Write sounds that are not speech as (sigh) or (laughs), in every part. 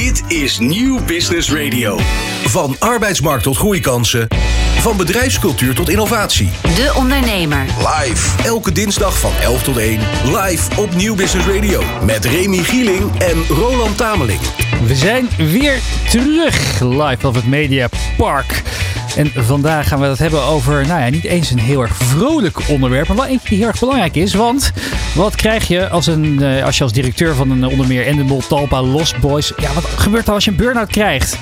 Dit is Nieuw Business Radio. Van arbeidsmarkt tot groeikansen. Van bedrijfscultuur tot innovatie. De Ondernemer. Live. Elke dinsdag van 11 tot 1. Live op Nieuw Business Radio. Met Remy Gieling en Roland Tameling. We zijn weer terug live op het Media Park. En vandaag gaan we het hebben over, nou ja, niet eens een heel erg vrolijk onderwerp, maar wel eentje die heel erg belangrijk is. Want wat krijg je als, een, eh, als je als directeur van een onder meer Endemol, Talpa, Lost Boys, ja, wat gebeurt er als je een burn-out krijgt?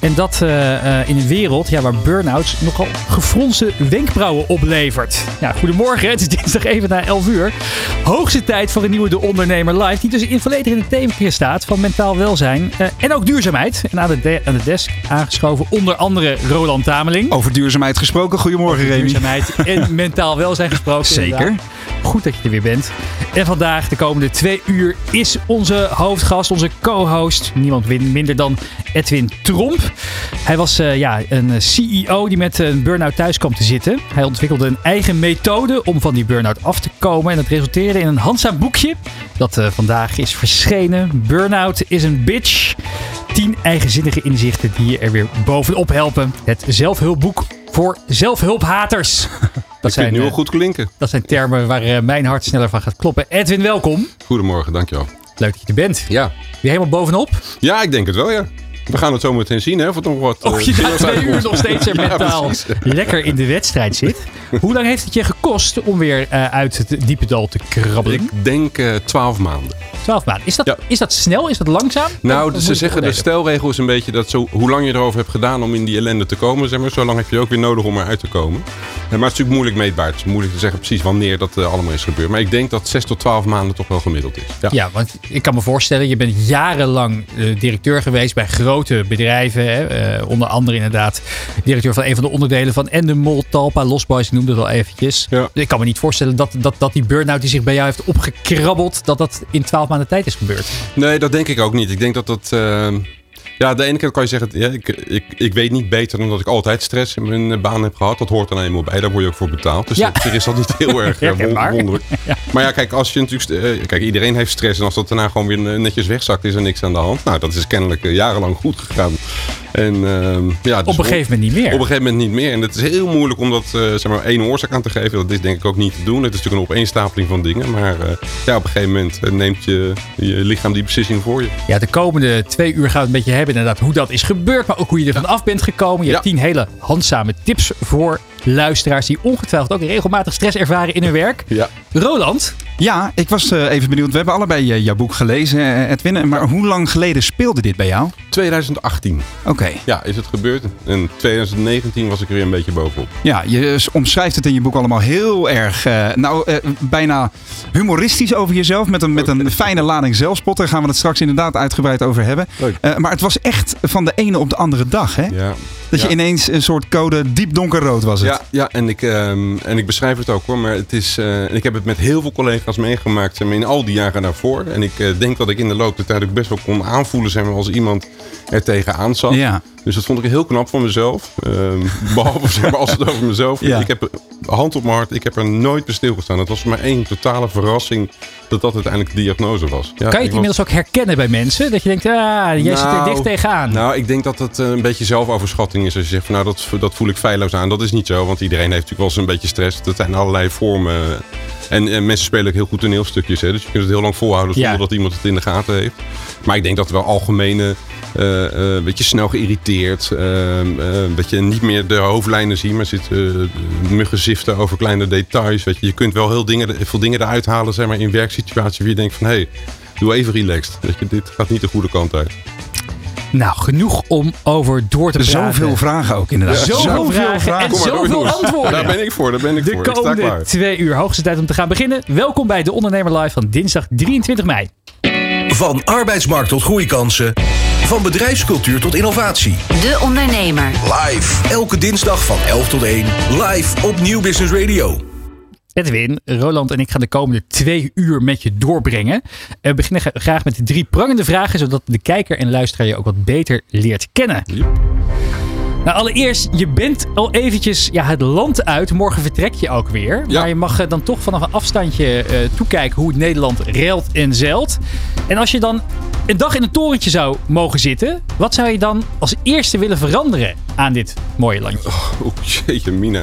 En dat eh, eh, in een wereld ja, waar burn-outs nogal gefronste wenkbrauwen oplevert. Ja, goedemorgen, het is dinsdag even na 11 uur. Hoogste tijd voor een nieuwe De Ondernemer Live, die dus in volledig in het thema staat van mentaal welzijn en ook duurzaamheid. En aan de, de, aan de desk aangeschoven onder andere Roland Tameling. Over duurzaamheid gesproken. Goedemorgen, Remy. Duurzaamheid (laughs) en mentaal welzijn gesproken. Zeker. inderdaad. Goed dat je er weer bent. En vandaag, de komende twee uur, is onze hoofdgast, onze co-host. Niemand min- minder dan Edwin Tromp. Hij was eh, ja, een CEO die met een burn-out thuis kwam te zitten. Hij ontwikkelde een eigen methode om van die burn-out af te komen. En dat resulteerde in een handzaam boekje dat eh, vandaag is verschenen. Burnout is een bitch. 10 eigenzinnige inzichten die je er weer bovenop helpen. Het zelfhulpboek voor zelfhulphaters. (laughs) Dat het nu eh, wel goed klinken. dat zijn termen waar eh, mijn hart sneller van gaat kloppen. Edwin, welkom. Goedemorgen, dankjewel. Leuk dat je er bent. Ja. Weer helemaal bovenop. ja, ik denk het wel, ja. We gaan het zo meteen zien, hè. Of het nog wat... Of eh, je na zinloos twee uur nog steeds (laughs) er mentaal lekker in de wedstrijd zit. (laughs) Hoe lang heeft het je gekost om weer eh, uit het diepe dal te krabbelen? Ik denk eh, twaalf maanden. 12 maanden. Is dat, Ja. is dat snel? Is dat langzaam? Nou, Of ze zeggen de stelregel is een beetje dat zo, hoe lang je erover hebt gedaan om in die ellende te komen, zeg maar, zo lang heb je ook weer nodig om eruit te komen. Maar het is natuurlijk moeilijk meetbaar. Het is moeilijk te zeggen precies wanneer dat eh, allemaal is gebeurd. Maar ik denk dat 6 tot 12 maanden toch wel gemiddeld is. Ja. Ja, want ik kan me voorstellen, je bent jarenlang eh, directeur geweest bij grote bedrijven. Hè? Eh, onder andere inderdaad directeur van een van de onderdelen van Endemol, Talpa, Lost Boys, ik noemde het al eventjes. Ja. Ik kan me niet voorstellen dat, dat, dat die burn-out die zich bij jou heeft opgekrabbeld, dat dat in 12 maanden tijd is gebeurd. Nee, dat denk ik ook niet. Ik denk dat dat. Ja, de ene kant kan je zeggen, ja, ik, ik, ik weet niet beter dan dat ik altijd stress in mijn eh, baan heb gehad. Dat hoort dan eenmaal bij, daar word je ook voor betaald. Dus Ja. op zich is dat niet heel (laughs) erg eh, wonderlijk. (laughs) Maar ja, kijk, als je natuurlijk. eh, kijk, iedereen heeft stress. En als dat daarna gewoon weer netjes wegzakt, is er niks aan de hand. Nou, dat is kennelijk jarenlang goed gegaan. En, ehm, ja, dus Op een gegeven moment niet meer. Op een gegeven moment niet meer. En het is heel moeilijk om dat eh, zeg maar één oorzaak aan te geven. Dat is denk ik ook niet te doen. Het is natuurlijk een opeenstapeling van dingen. Maar eh, ja, op een gegeven moment eh, neemt je, je lichaam die beslissing voor je. Ja, de komende twee uur gaan we het een beetje hebben inderdaad hoe dat is gebeurd, maar ook hoe je er vanaf bent gekomen. Je Ja. hebt tien hele handzame tips voor luisteraars die ongetwijfeld ook regelmatig stress ervaren in hun werk. Ja. Roland, Ja, ik was eh, even benieuwd. We hebben allebei eh, jouw boek gelezen, eh, Edwin. Maar hoe lang geleden speelde dit bij jou? 2018. Oké. Ja, is het gebeurd. En 2019 was ik er weer een beetje bovenop. Ja, je omschrijft het in je boek allemaal heel erg, nou, bijna humoristisch over jezelf. Met een, met een fijne lading zelfspot. Daar gaan we het straks inderdaad uitgebreid over hebben. Leuk. Maar het was echt van de ene op de andere dag, hè? Ja. Dat Ja. je ineens een soort code diep donkerrood was het. Ja, ja en, ik, ehm, en ik beschrijf het ook hoor. Maar het is, en ik heb het met heel veel collega's meegemaakt in al die jaren daarvoor. En ik eh, denk dat ik in de loop der tijd ook best wel kon aanvoelen maar, als iemand er tegenaan zat. Ja. Dus dat vond ik heel knap van mezelf. Ehm, (laughs) behalve zeg maar, als het over mezelf. Ja. Ik heb hand op mijn hart, ik heb er nooit bij stilgestaan. Het was voor mij één totale verrassing dat dat uiteindelijk de diagnose was. Ja, kan je het was- inmiddels ook herkennen bij mensen? Dat je denkt, ah, jij zit er Nou, dicht tegenaan. Nou, ik denk dat het eh, een beetje zelfoverschatting is. Als je zegt van nou, dat, dat voel ik feilloos aan. Dat is niet zo, want iedereen heeft natuurlijk wel eens een beetje stress. Dat zijn allerlei vormen. En, en mensen spelen ook heel goed toneelstukjes. Hè? Dus je kunt het heel lang volhouden zonder Ja. dat iemand het in de gaten heeft. Maar ik denk dat wel algemene, eh eh, een beetje snel geïrriteerd. eh, eh, dat je niet meer de hoofdlijnen ziet, maar zit eh muggen ziften over kleine details. Weet je. je kunt wel heel dingen, veel dingen eruit halen zeg maar, in werksituaties. Waar je denkt van hé, hey, doe even relaxed. Weet je, dit gaat niet de goede kant uit. Nou, genoeg om over door te praten. Zoveel vragen ook inderdaad. Zoveel vragen en zoveel antwoorden. Daar ben ik voor, daar ben ik De voor. Ik sta komende klaar. twee uur hoogste tijd om te gaan beginnen. Welkom bij de Ondernemer Live van dinsdag 23 mei. Van arbeidsmarkt tot groeikansen. Van bedrijfscultuur tot innovatie. De Ondernemer. Live. Elke dinsdag van 11 tot 1. Live op Nieuw Business Radio. Edwin, Roland en ik gaan de komende twee uur met je doorbrengen. We beginnen gra- graag met de drie prangende vragen, zodat de kijker en luisteraar je ook wat beter leert kennen. Nou, allereerst, je bent al eventjes ja, het land uit. Morgen vertrek je ook weer. Ja. Maar je mag eh, dan toch vanaf een afstandje eh, toekijken hoe het Nederland reilt en zeilt. En als je dan een dag in een torentje zou mogen zitten, wat zou je dan als eerste willen veranderen aan dit mooie landje? Oeh, jeetje mina.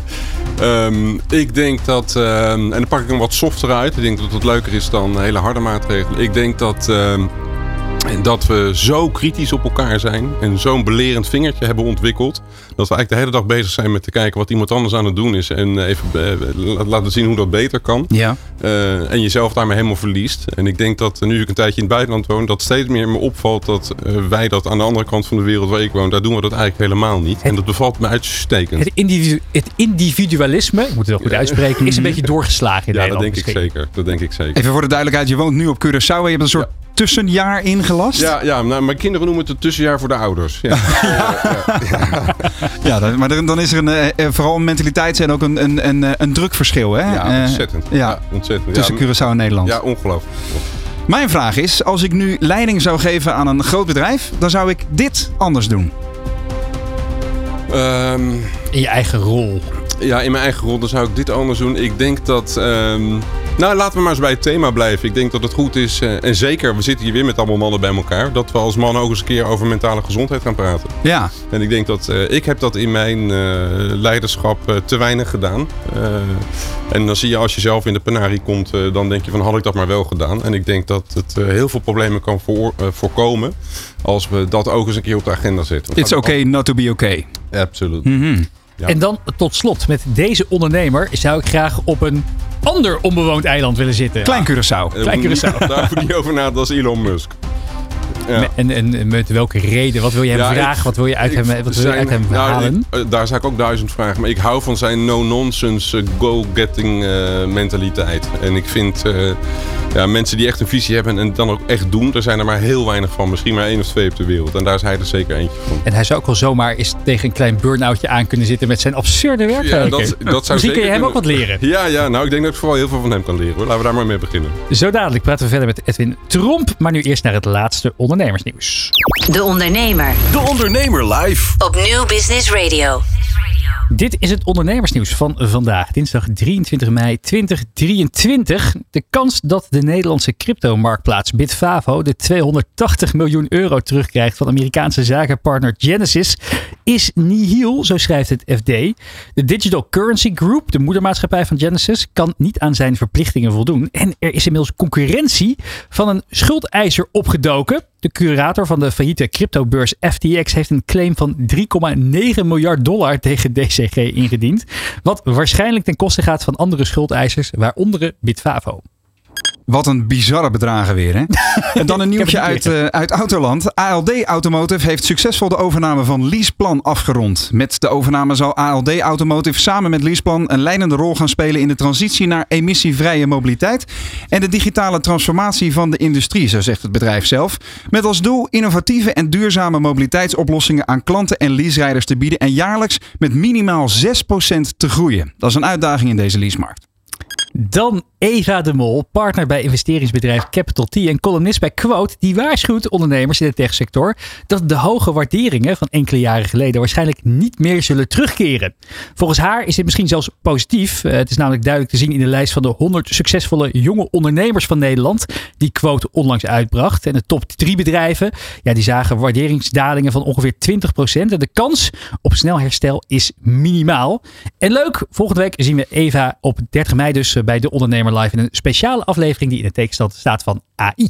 Ehm, ik denk dat, ehm, en dan pak ik hem wat softer uit. Ik denk dat het leuker is dan hele harde maatregelen. Ik denk dat, ehm, dat we zo kritisch op elkaar zijn en zo'n belerend vingertje hebben ontwikkeld. Dat we eigenlijk de hele dag bezig zijn met te kijken wat iemand anders aan het doen is. En even eh, la- laten zien hoe dat beter kan. Ja. Eh, en jezelf daarmee helemaal verliest. En ik denk dat eh, nu ik een tijdje in het buitenland woon, dat steeds meer me opvalt dat eh, wij dat aan de andere kant van de wereld waar ik woon, daar doen we dat eigenlijk helemaal niet. En dat bevalt me uitstekend. Het, individu- het individualisme, ik moet het wel goed uitspreken, is een (laughs) beetje doorgeslagen in Ja, dat Nederland. denk ik zeker. Dat denk ik zeker. Even voor de duidelijkheid, je woont nu op Curaçao. Je hebt een soort tussenjaar ingelast. Ja, ja nou, mijn kinderen noemen het een tussenjaar voor de ouders. Ja. (laughs) Ja, dan- maar dan is er een, eh, eh, vooral een mentaliteits- en ook een, een, een, eh, een drukverschil. Hè? Ja, ontzettend. ja, Ja, ontzettend. tussen ja, Curaçao en Nederland. ja, ongelooflijk. Mijn vraag is, als ik nu leiding zou geven aan een groot bedrijf, dan zou ik dit anders doen. Ehm, In je eigen rol. ja, in mijn eigen rol dan zou ik dit anders doen. Ik denk dat... ehm, nou, laten we maar eens bij het thema blijven. Ik denk dat het goed is, eh, en zeker, we zitten hier weer met allemaal mannen bij elkaar, dat we als mannen ook eens een keer over mentale gezondheid gaan praten. Ja, En ik denk dat eh, ik heb dat in mijn eh, leiderschap te weinig gedaan. En dan zie je als je zelf in de penarie komt, dan denk je van had ik dat maar wel gedaan. En ik denk dat het heel veel problemen kan voor, voorkomen als we dat ook eens een keer op de agenda zetten. It's okay not to be okay. Absoluut. Mhm. Ja. En dan tot slot, met deze ondernemer zou ik graag op een ander onbewoond eiland willen zitten. Klein Curaçao. Klein Curaçao. Daar hoef je niet over na, dat is Elon Musk. Ja. En, en met welke reden? Wat wil je hem Ja, ik- vragen? Wat wil je uit hem, wat wil je uit hem nou, halen? ik- eh, daar zou ik ook duizend vragen. Maar ik hou van zijn no-nonsense eh, go-getting eh, mentaliteit. En ik vind eh, ja, mensen die echt een visie hebben en het dan ook echt doen. Er zijn er maar heel weinig van. Misschien maar één of twee op de wereld. En daar is hij er zeker eentje van. En hij zou ook wel zomaar eens tegen een klein burn-outje aan kunnen zitten met zijn absurde werkweken. dat, dat zou (laughs) Misschien kun je hem ook wat leren. Ja, ja, nou ik denk dat ik vooral heel veel van hem kan leren. Hoor. Laten we daar maar mee beginnen. Zo dadelijk praten we verder met Edwin Tromp. Maar nu eerst naar het laatste ondernemersnieuws. De Ondernemer De Ondernemer live. op Nieuw Business Radio. Dit is het ondernemersnieuws van vandaag, dinsdag 23 mei 2023. De kans dat de Nederlandse cryptomarktplaats Bitfavo de 280 miljoen euro terugkrijgt van Amerikaanse zakenpartner Genesis is nihil, zo schrijft het FD. De Digital Currency Group, de moedermaatschappij van Genesis, kan niet aan zijn verplichtingen voldoen. En er is inmiddels concurrentie van een schuldeiser opgedoken. De curator van de failliete cryptobeurs FTX heeft een claim van 3,9 miljard dollar tegen DCG ingediend. Wat waarschijnlijk ten koste gaat van andere schuldeisers, waaronder Bitfavo. Wat een bizarre bedragen weer, hè? (laughs) En dan een nieuwtje uit, eh, uit Autoland. ALD Automotive heeft succesvol de overname van Leaseplan afgerond. Met de overname zal ALD Automotive samen met Leaseplan een leidende rol gaan spelen in de transitie naar emissievrije mobiliteit en de digitale transformatie van de industrie, zo zegt het bedrijf zelf. Met als doel innovatieve en duurzame mobiliteitsoplossingen aan klanten en leaserijders te bieden en jaarlijks met minimaal 6% te groeien. Dat is een uitdaging in deze leasemarkt. Dan Eva de Mol, partner bij investeringsbedrijf Capital T en columnist bij Quote, die waarschuwt ondernemers in de techsector dat de hoge waarderingen van enkele jaren geleden waarschijnlijk niet meer zullen terugkeren. Volgens haar is dit misschien zelfs positief. Eh, Het is namelijk duidelijk te zien in de lijst van de 100 succesvolle jonge ondernemers van Nederland, die Quote onlangs uitbracht. En de top 3 bedrijven, ja, die zagen waarderingsdalingen van ongeveer 20%. En de kans op snel herstel is minimaal. En leuk, volgende week zien we Eva op 30 mei dus eh, bij de Ondernemer Live in een speciale aflevering die in de tekenstand staat van AI.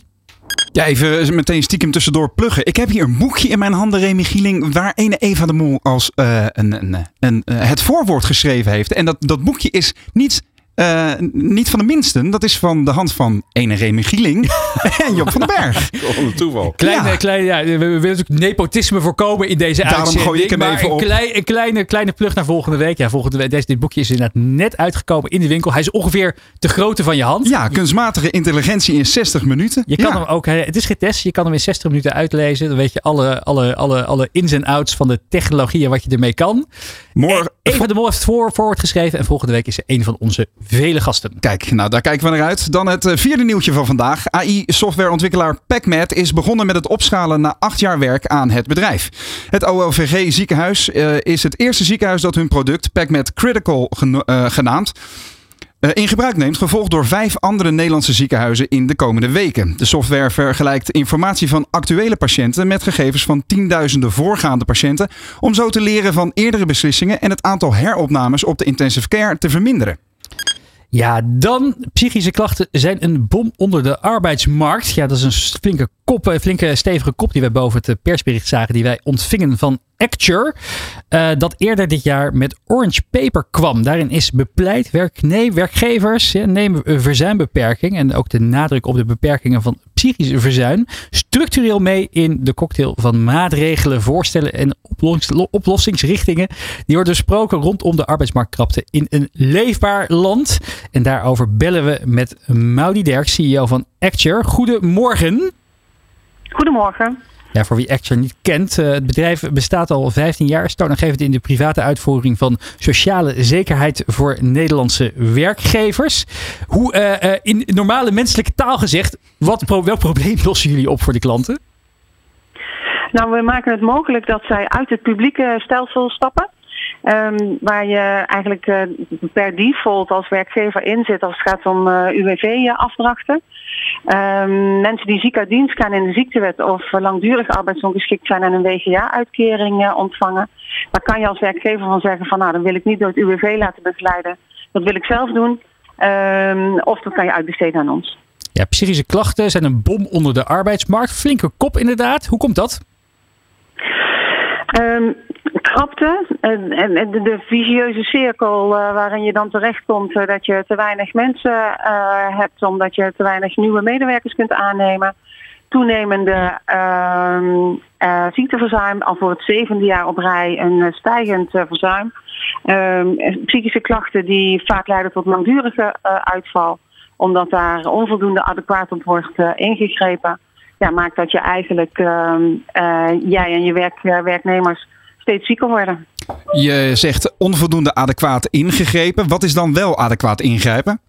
Ja, even meteen stiekem tussendoor pluggen. Ik heb hier een boekje in mijn handen, Remy Gieling, waar ene Eva de Mol als eh, een, een, een, eh, het voorwoord geschreven heeft. En dat, dat boekje is niet, eh, niet van de minsten. Dat is van de hand van ene Remy Gieling (laughs) en Job van den Berg. Een toeval. Kleine, Ja. kleine, ja, we we willen natuurlijk nepotisme voorkomen in deze Daarom uitzending. gooi ik hem maar even een, op. klei- een kleine, kleine plug naar volgende week. Ja, volgende week. Deze, dit boekje is inderdaad net uitgekomen in de winkel. Hij is ongeveer de grootte van je hand. Ja, kunstmatige intelligentie in 60 minuten. Je kan ja. hem ook, het is geen test, je kan hem in 60 minuten uitlezen. Dan weet je alle, alle, alle, alle ins en outs van de technologie en wat je ermee kan. Morgen, Eva de Mol heeft het voor, voorwoord geschreven. En volgende week is ze een van onze vele gasten. Kijk, nou daar kijken we naar uit. Dan het eh, vierde nieuwtje van vandaag. AI-softwareontwikkelaar PacMed is begonnen met het opschalen na acht jaar werk aan het bedrijf. Het OLVG ziekenhuis eh, is het eerste ziekenhuis dat hun product PacMed Critical eh, genaamd in gebruik neemt, gevolgd door vijf andere Nederlandse ziekenhuizen in de komende weken. De software vergelijkt informatie van actuele patiënten met gegevens van tienduizenden voorgaande patiënten, om zo te leren van eerdere beslissingen en het aantal heropnames op de intensive care te verminderen. Ja, dan psychische klachten zijn een bom onder de arbeidsmarkt. Ja, dat is een flinke kop, een flinke stevige kop die wij boven het persbericht zagen, die wij ontvingen van Acture. Uh, dat eerder dit jaar met Orange Paper kwam. Daarin is bepleit werk, nee, werkgevers ja, nemen verzuimbeperking en ook de nadruk op de beperkingen van psychisch verzuim structureel mee in de cocktail van maatregelen, voorstellen en oplossingsrichtingen. Die wordt besproken rondom de arbeidsmarktkrapte in een leefbaar land. En daarover bellen we met Maudi Derk, CEO van Acture. Goedemorgen. Goedemorgen. Ja, voor wie Acture niet kent, uh, het bedrijf bestaat al 15 jaar, is toonaangevend in de private uitvoering van sociale zekerheid voor Nederlandse werkgevers. Hoe uh, uh, in normale menselijke taal gezegd, wat, welk probleem (laughs) lossen jullie op voor de klanten? Nou, we maken het mogelijk dat zij uit het publieke stelsel stappen. Um, waar je eigenlijk uh, per default als werkgever in zit als het gaat om uh, UWV-afdrachten. Um, mensen die ziek uit dienst gaan in de ziektewet of langdurig arbeidsongeschikt zijn en een WGA-uitkering ontvangen. Daar kan je als werkgever van zeggen van nou dan wil ik niet door het UWV laten begeleiden. Dat wil ik zelf doen. Um, of dat kan je uitbesteden aan ons. Ja, psychische klachten zijn een bom onder de arbeidsmarkt. Flinke kop inderdaad. Hoe komt dat? Krapte en, en de, de visieuze cirkel uh, waarin je dan terechtkomt uh, dat je te weinig mensen uh, hebt omdat je te weinig nieuwe medewerkers kunt aannemen. Toenemende uh, ziekteverzuim, al voor het zevende jaar op rij een stijgend verzuim. Ehm, psychische klachten die vaak leiden tot langdurige uitval, omdat daar onvoldoende adequaat op wordt ingegrepen. Ja, maakt dat je eigenlijk ehm, jij en je werk, werknemers steeds zieker worden. Je zegt onvoldoende adequaat ingegrepen. Wat is dan wel adequaat ingrijpen?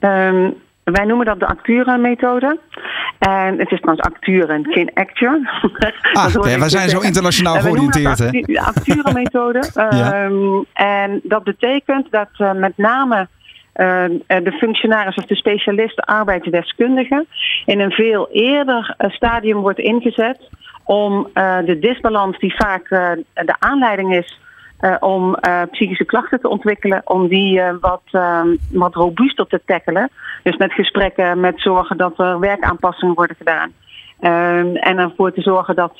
Um, wij noemen dat de Actura-methode. En het is trouwens Acturen, geen Acture. (laughs) Ah, okay, wij zijn zo internationaal georiënteerd. hè? De Actura-methode. (laughs) ja. um, en dat betekent dat uh, met name de functionaris of de specialist arbeidsdeskundige in een veel eerder stadium wordt ingezet om uh, de disbalans die vaak de aanleiding is om psychische klachten te ontwikkelen, om die wat, wat robuuster te tackelen. Dus met gesprekken, met zorgen dat er werkaanpassingen worden gedaan. Ehm, en ervoor te zorgen dat,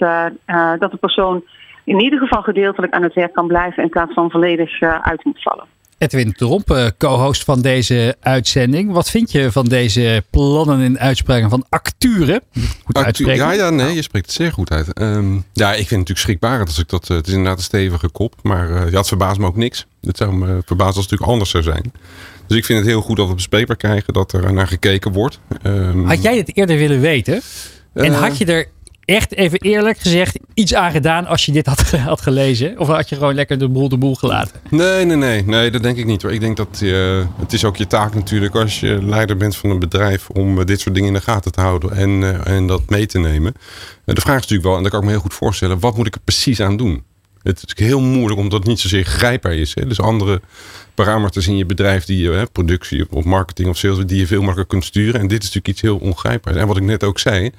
dat de persoon in ieder geval gedeeltelijk aan het werk kan blijven in plaats van volledig uit moet vallen. Edwin Tromp, eh, co-host van deze uitzending. Wat vind je van deze plannen en uitspraken van Acture? Goed Actu ja, ja, nee, je spreekt het zeer goed uit. Um, ja, ik vind het natuurlijk schrikbarend als ik dat. Uh, het is inderdaad een stevige kop, maar uh, ja, het verbaast me ook niks. Het zou me verbazen als het natuurlijk anders zou zijn. Dus ik vind het heel goed dat we bespreekbaar krijgen, dat er naar gekeken wordt. Um, had jij het eerder willen weten? En had je er echt even eerlijk gezegd iets aan gedaan als je dit had, had gelezen? Of had je gewoon lekker de boel de boel gelaten? Nee, nee, nee. Nee, dat denk ik niet hoor. Ik denk dat uh, het is ook je taak natuurlijk als je leider bent van een bedrijf om uh, dit soort dingen in de gaten te houden en, uh, en dat mee te nemen. de vraag is natuurlijk wel, en dat kan ik me heel goed voorstellen, wat moet ik er precies aan doen? Het is heel moeilijk omdat het niet zozeer grijpbaar is. Hè? Dus andere parameters in je bedrijf, die je, hè, productie of marketing of sales, die je veel makkelijker kunt sturen. En dit is natuurlijk iets heel ongrijpbaars. En wat ik net ook zei,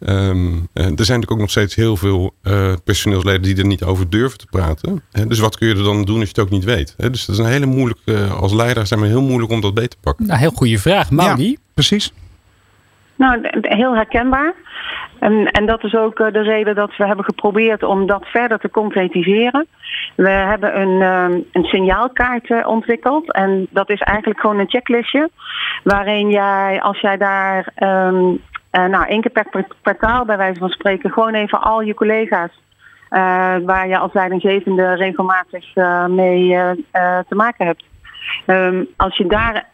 Um, er zijn natuurlijk ook nog steeds heel veel uh, personeelsleden die er niet over durven te praten. Hè? Dus wat kun je er dan doen als je het ook niet weet? Hè? Dus dat is een hele moeilijk, uh, als leider zijn we heel moeilijk om dat beter te pakken. Nou, heel goede vraag. Maudie? Ja, precies. Nou, heel herkenbaar. En, en dat is ook de reden dat we hebben geprobeerd om dat verder te concretiseren. We hebben een, um, een signaalkaart ontwikkeld. En dat is eigenlijk gewoon een checklistje. Waarin jij, als jij daar um, uh, nou, één keer per kwartaal bij wijze van spreken gewoon even al je collega's uh, waar je als leidinggevende regelmatig uh, mee te maken hebt. Um, als je daar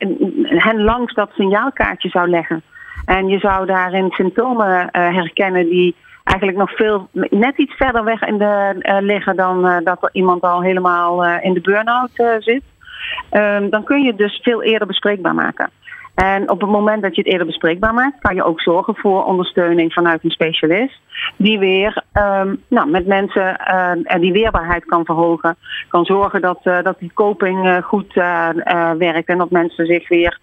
hen langs dat signaalkaartje zou leggen en je zou daarin symptomen herkennen die eigenlijk nog veel net iets verder weg in de, liggen dan dat er iemand al helemaal in de burn-out zit, um, dan kun je het dus veel eerder bespreekbaar maken. En op het moment dat je het eerder bespreekbaar maakt, kan je ook zorgen voor ondersteuning vanuit een specialist. Die weer um, nou, met mensen uh, die weerbaarheid kan verhogen. Kan zorgen dat, uh, dat die coping uh, goed werkt. En dat mensen zich weer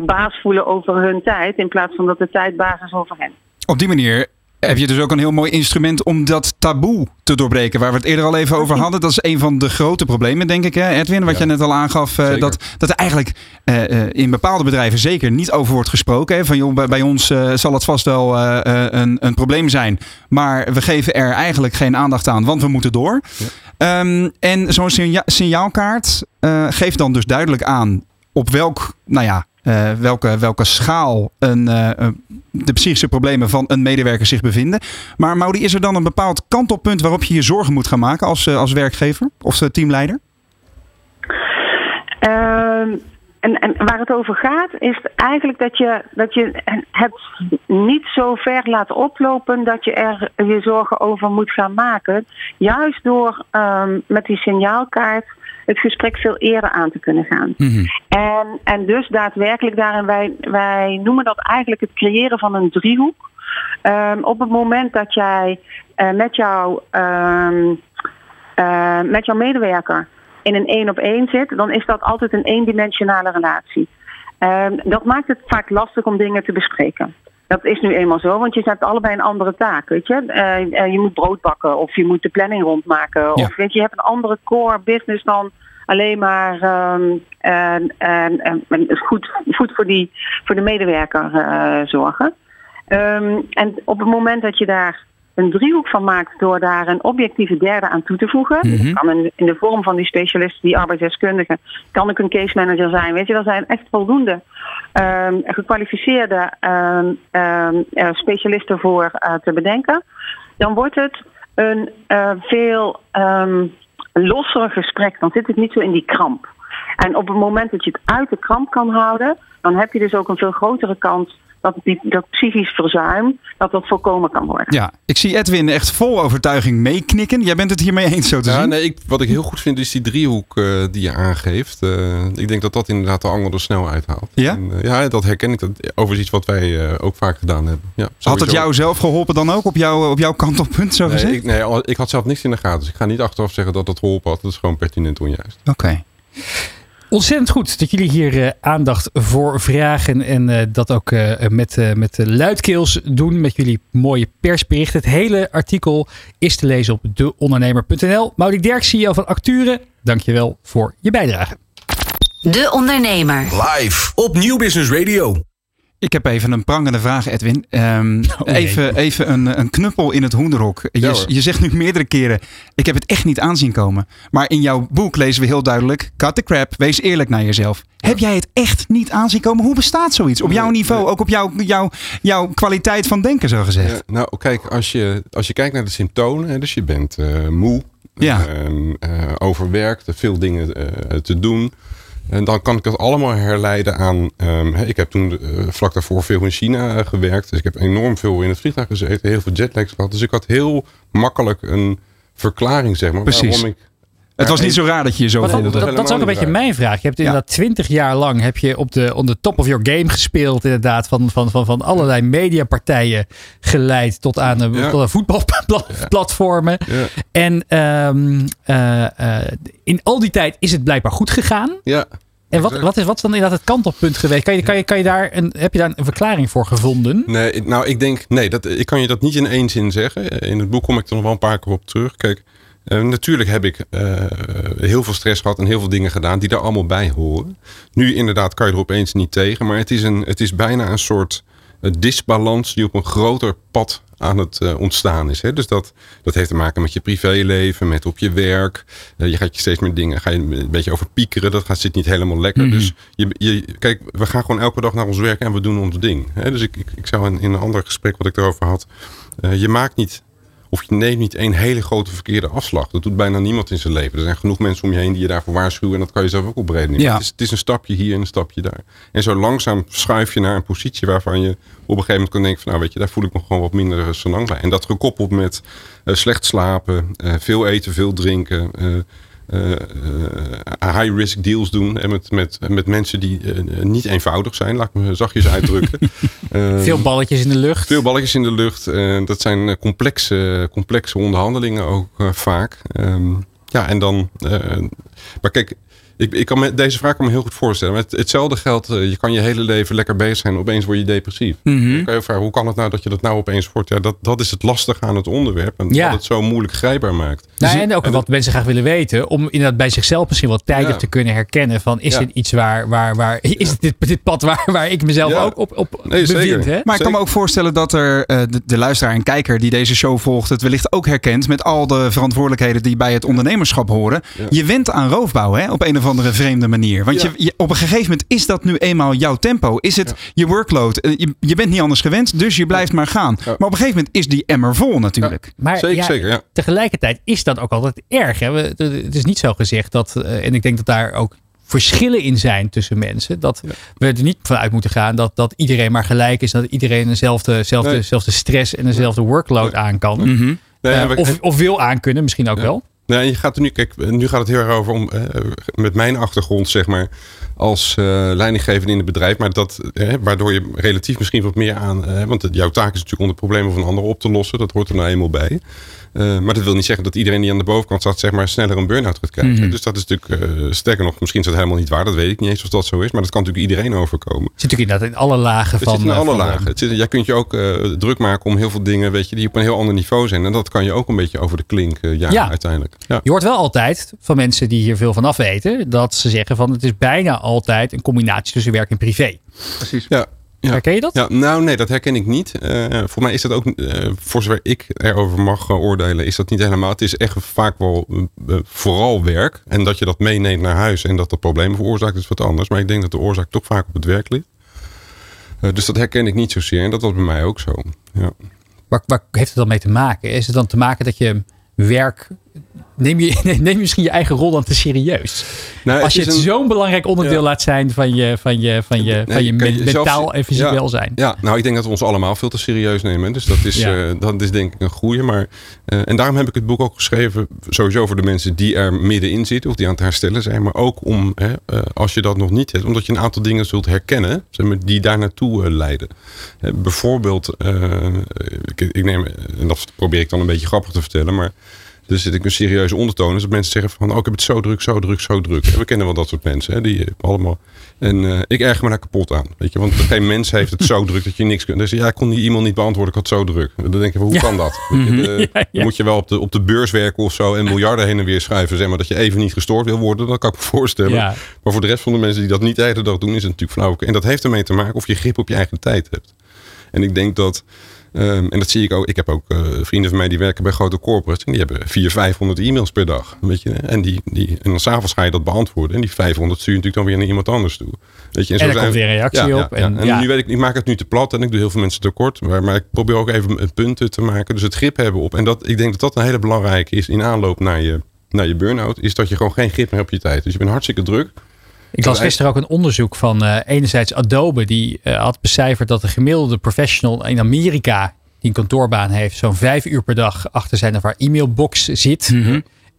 baas voelen over hun tijd. In plaats van dat de tijd baas is over hen. Op die manier heb je dus ook een heel mooi instrument om dat taboe te doorbreken. Waar we het eerder al even over hadden. Dat is een van de grote problemen, denk ik, hè, Edwin. Wat Ja. je net al aangaf. eh, dat, dat er eigenlijk eh, eh, in bepaalde bedrijven zeker niet over wordt gesproken. Hè. Van joh, bij, bij ons zal het vast wel een, een probleem zijn. Maar we geven er eigenlijk geen aandacht aan, want we moeten door. Ehm, en zo'n signa- signaalkaart geeft dan dus duidelijk aan op welk, nou ja, eh, welke, welke schaal eh, een- de psychische problemen van een medewerker zich bevinden. Maar Maudi, is er dan een bepaald kantelpunt waarop je je zorgen moet gaan maken als, eh, als werkgever of teamleider? Ehm, en, en waar het over gaat, is eigenlijk dat je, dat je het niet zo ver laat oplopen dat je er je zorgen over moet gaan maken. Juist door ehm, met die signaalkaart het gesprek veel eerder aan te kunnen gaan. En, en dus daadwerkelijk daarin, wij, wij noemen dat eigenlijk het creëren van een driehoek. Ehm, op het moment dat jij eh, met, jou, ehm, eh, met jouw medewerker in een één op één zit, dan is dat altijd een eendimensionale relatie. Ehm, dat maakt het vaak lastig om dingen te bespreken. Dat is nu eenmaal zo, want je hebt allebei een andere taak, weet je. Eh, eh, je moet brood bakken of je moet de planning rondmaken. Of weet je, je hebt een andere core business dan alleen maar ehm, en, en, en, goed voor, die, voor de medewerker eh, zorgen. Ehm, en op het moment dat je daar een driehoek van maakt door daar een objectieve derde aan toe te voegen. Dat kan in, de vorm van die specialist, die arbeidsdeskundige, kan ook een case manager zijn. Weet je, er zijn echt voldoende ehm, gekwalificeerde ehm, ehm, eh, specialisten voor eh, te bedenken. Dan wordt het een eh, veel losser gesprek. Dan zit het niet zo in die kramp. En op het moment dat je het uit de kramp kan houden, dan heb je dus ook een veel grotere kans dat die, dat psychisch verzuim dat dat voorkomen kan worden. Ja, ik zie Edwin echt vol overtuiging meeknikken. Jij bent het hiermee eens zo te Ja, zien? nee, ik, wat ik heel goed vind is die driehoek eh, die je aangeeft. Eh, ik denk dat dat inderdaad de angel er snel uithaalt. Ja? En, eh, ja, dat herken ik. Dat, overigens iets wat wij eh, ook vaak gedaan hebben. Ja, Had het jou zelf geholpen dan ook op, jou, op jouw kantelpunt, zo Nee gezegd? ik, nee, ik had zelf niks in de gaten. Dus ik ga niet achteraf zeggen dat dat geholpen had. Dat is gewoon pertinent onjuist. Oké. Ontzettend goed dat jullie hier eh, aandacht voor vragen. En eh, dat ook eh, met, eh, met de luidkeels doen. Met jullie mooie persbericht. Het hele artikel is te lezen op deondernemer.nl. Maudie Derk, CEO van Acture. Dankjewel voor je bijdrage. De Ondernemer. Live op Nieuw Business Radio. Ik heb even een prangende vraag, Edwin. Ehm, (laughs) Oh, even even een, een knuppel in het hoenderhok. Je, je zegt nu meerdere keren, ik heb het echt niet aanzien komen. Maar in jouw boek lezen we heel duidelijk, cut the crap, wees eerlijk naar jezelf. Heb jij het echt niet aanzien komen? Hoe bestaat zoiets? Op jouw niveau, ook op jouw, jouw, jouw kwaliteit van denken, zo gezegd. Nou, kijk, als je, als je kijkt naar de symptomen. Hè, dus je bent eh, moe, Ja. eh, overwerkt, veel dingen eh, te doen. En dan kan ik dat allemaal herleiden aan. ehm, ik heb toen eh, vlak daarvoor veel in China eh, gewerkt. Dus ik heb enorm veel in het vliegtuig gezeten. Heel veel jetlags gehad. Dus ik had heel makkelijk een verklaring, zeg maar. Precies. Waarom ik, Het was niet zo raar dat je je zo dat, voelde. dat, dat is ook een beetje mijn vraag. Je hebt inderdaad twintig jaar lang heb je op de, on the top of your game gespeeld. Inderdaad, van, van, van, van allerlei mediapartijen geleid tot aan, een Ja. tot aan voetbalplatformen. Ja. En ehm, eh, eh, in al die tijd is het blijkbaar goed gegaan. ja, En wat, wat, is, wat is dan inderdaad het kantelpunt geweest? Kan je, kan je, kan je daar een, heb je daar een verklaring voor gevonden? Nee, nou, ik denk, nee, dat, ik kan je dat niet in één zin zeggen. In het boek kom ik er nog wel een paar keer op terug. Kijk, eh, natuurlijk heb ik eh, heel veel stress gehad en heel veel dingen gedaan die daar allemaal bij horen. Nu inderdaad kan je er opeens niet tegen, maar het is, een, het is bijna een soort eh, disbalans die op een groter pad aan het ontstaan is. Hè? Dus dat, dat heeft te maken met je privéleven, met op je werk. Je gaat je steeds meer dingen, ga je een beetje over piekeren. Dat gaat, zit niet helemaal lekker. Dus je, je, kijk, we gaan gewoon elke dag naar ons werk en we doen ons ding. Hè? Dus ik, ik, ik zou in, in een ander gesprek wat ik erover had. je maakt niet, of je neemt niet één hele grote verkeerde afslag. Dat doet bijna niemand in zijn leven. Er zijn genoeg mensen om je heen die je daarvoor waarschuwen. En dat kan je zelf ook opbreden. Ja. Het, is, het is een stapje hier en een stapje daar. En zo langzaam schuif je naar een positie waarvan je op een gegeven moment kan denken van nou weet je, daar voel ik me gewoon wat minder senang bij. En dat gekoppeld met eh, slecht slapen, eh, veel eten, veel drinken. eh, eh, eh, high-risk deals doen. En met, met, met mensen die eh, niet eenvoudig zijn, laat ik me zachtjes (laughs) uitdrukken. Eh, Veel balletjes in de lucht. veel balletjes in de lucht. Eh, dat zijn eh, complexe, complexe onderhandelingen ook eh, vaak. Ehm, ja, en dan. eh, maar kijk, ik, ik kan me, deze vraag kan me heel goed voorstellen. Het, hetzelfde geldt. eh, je kan je hele leven lekker bezig zijn. Opeens word je depressief. Mhm. Dan kan je vragen, hoe kan het nou dat je dat nou opeens wordt? Ja, dat, dat is het lastige aan het onderwerp. En Ja. dat het zo moeilijk grijpbaar maakt. Nou, en ook wat mensen graag willen weten, om inderdaad bij zichzelf misschien wat tijdig Ja. te kunnen herkennen van is Ja. dit iets waar, waar, waar is dit, dit pad waar, waar ik mezelf Ja. ook op, op Nee, bevind. zeker. Hè? Maar ik kan me ook voorstellen dat er eh, de, de luisteraar en kijker die deze show volgt, het wellicht ook herkent met al de verantwoordelijkheden die bij het ondernemerschap horen. Ja. Je went aan roofbouw hè, op een of andere vreemde manier. Want Ja. je, je- op een gegeven moment is dat nu eenmaal jouw tempo. Is het je workload? Eh, Je, je bent niet anders gewend, dus je blijft maar gaan. Maar op een gegeven moment is die emmer vol natuurlijk. Maar Zeker, ja, zeker, ja. tegelijkertijd is dat ook altijd erg. Hè? We- Het is niet zo gezegd dat, eh, en ik denk dat daar ook verschillen in zijn tussen mensen. Dat we er niet vanuit moeten gaan dat, dat iedereen maar gelijk is. Dat iedereen dezelfde, dezelfde, Nee. dezelfde stress en dezelfde workload aan kan. Nee, Eh, of, of wil aankunnen, misschien ook Ja. wel. Nee, je gaat er nu, kijk, nu gaat het heel erg over om, eh, met mijn achtergrond, zeg maar, als eh leidinggevende in het bedrijf, maar dat, waardoor je relatief misschien wat meer aan, eh, want jouw taak is natuurlijk om de problemen van anderen op te lossen, dat hoort er nou eenmaal bij. Eh, maar dat wil niet zeggen dat iedereen die aan de bovenkant staat, zeg maar, sneller een burn-out gaat krijgen. Dus dat is natuurlijk, eh, sterker nog, misschien is dat helemaal niet waar, dat weet ik niet eens of dat zo is, maar dat kan natuurlijk iedereen overkomen. Het zit natuurlijk inderdaad in alle lagen Het van. zit in eh, alle eh, lagen. Het zit, jij kunt je ook eh, druk maken om heel veel dingen weet je, die op een heel ander niveau zijn. En dat kan je ook een beetje over de klink eh, jagen Ja. uiteindelijk. Ja. Je hoort wel altijd van mensen die hier veel van af weten, dat ze zeggen van het is bijna altijd een combinatie tussen werk en privé. Ja. Ja. Herken je dat? Ja, nou nee, dat herken ik niet. Eh voor mij is dat ook, eh, voor zover ik erover mag eh, oordelen, is dat niet helemaal. Het is echt vaak wel vooral werk. En dat je dat meeneemt naar huis en dat dat problemen veroorzaakt, is wat anders. Maar ik denk dat de oorzaak toch vaak op het werk ligt. Dus dat herken ik niet zozeer. En dat was bij mij ook zo. Ja. Waar, waar heeft het dan mee te maken? Is het dan te maken dat je werk. Neem je, (laughs) neem je misschien je eigen rol dan te serieus? Nou, Als je het zo'n belangrijk onderdeel Ja. laat zijn van je, van je, van je, van je Nee, mentaal en fysiek ja, welzijn. Ja, nou ik denk dat we ons allemaal veel te serieus nemen. Dus dat is, Ja. eh, dat is denk ik een goede. Maar, eh, en daarom heb ik het boek ook geschreven. Sowieso voor de mensen die er middenin zitten. Of die aan het herstellen zijn. Maar ook om, hè, eh, als je dat nog niet hebt. Omdat je een aantal dingen zult herkennen. Zeg maar, die daar naartoe leiden. Bijvoorbeeld, ik, ik neem, en dat probeer ik dan een beetje grappig te vertellen. Maar er zit ik een serieuze ondertoon. Dus dat mensen zeggen van, oh, ik heb het zo druk, zo druk, zo druk. En we kennen wel dat soort mensen. Hè, die eh, allemaal. En eh, ik erger me daar kapot aan. Weet je, want geen mens heeft het zo druk dat je niks kunt. Dus ja, ik kon die e-mail niet beantwoorden, ik had zo druk. Dan denk je, hoe Ja. kan dat? Je, de- (laughs) Ja, ja. Dan moet je wel op de, op de beurs werken of zo en miljarden heen en weer schuiven. Zeg maar dat je even niet gestoord wil worden, dat kan ik me (laughs) voorstellen. Maar voor de rest van de mensen die dat niet de hele dag doen, is het natuurlijk flauw. En dat heeft ermee te maken of je grip op je eigen tijd hebt. En ik denk dat, ehm, en dat zie ik ook, ik heb ook eh, vrienden van mij die werken bij grote corporates. En die hebben 400, 500 e-mails per dag. Weet je? En, die, die, en dan s'avonds ga je dat beantwoorden. En die 500 stuur je natuurlijk dan weer naar iemand anders toe. Weet je? En zo zijn- komt weer een reactie Ja, op. ja. En, En, nu weet ik, ik maak het nu te plat en ik doe heel veel mensen tekort. Maar, maar ik probeer ook even een punten te maken. Dus het grip hebben op. En dat, ik denk dat dat een hele belangrijke is in aanloop naar je, naar je burn-out. Is dat je gewoon geen grip meer hebt op je tijd. Dus je bent hartstikke druk. Ik las gisteren ook een onderzoek van eh, enerzijds Adobe. Die eh, had becijferd dat de gemiddelde professional in Amerika die een kantoorbaan heeft, zo'n vijf uur per dag achter zijn of haar e-mailbox zit.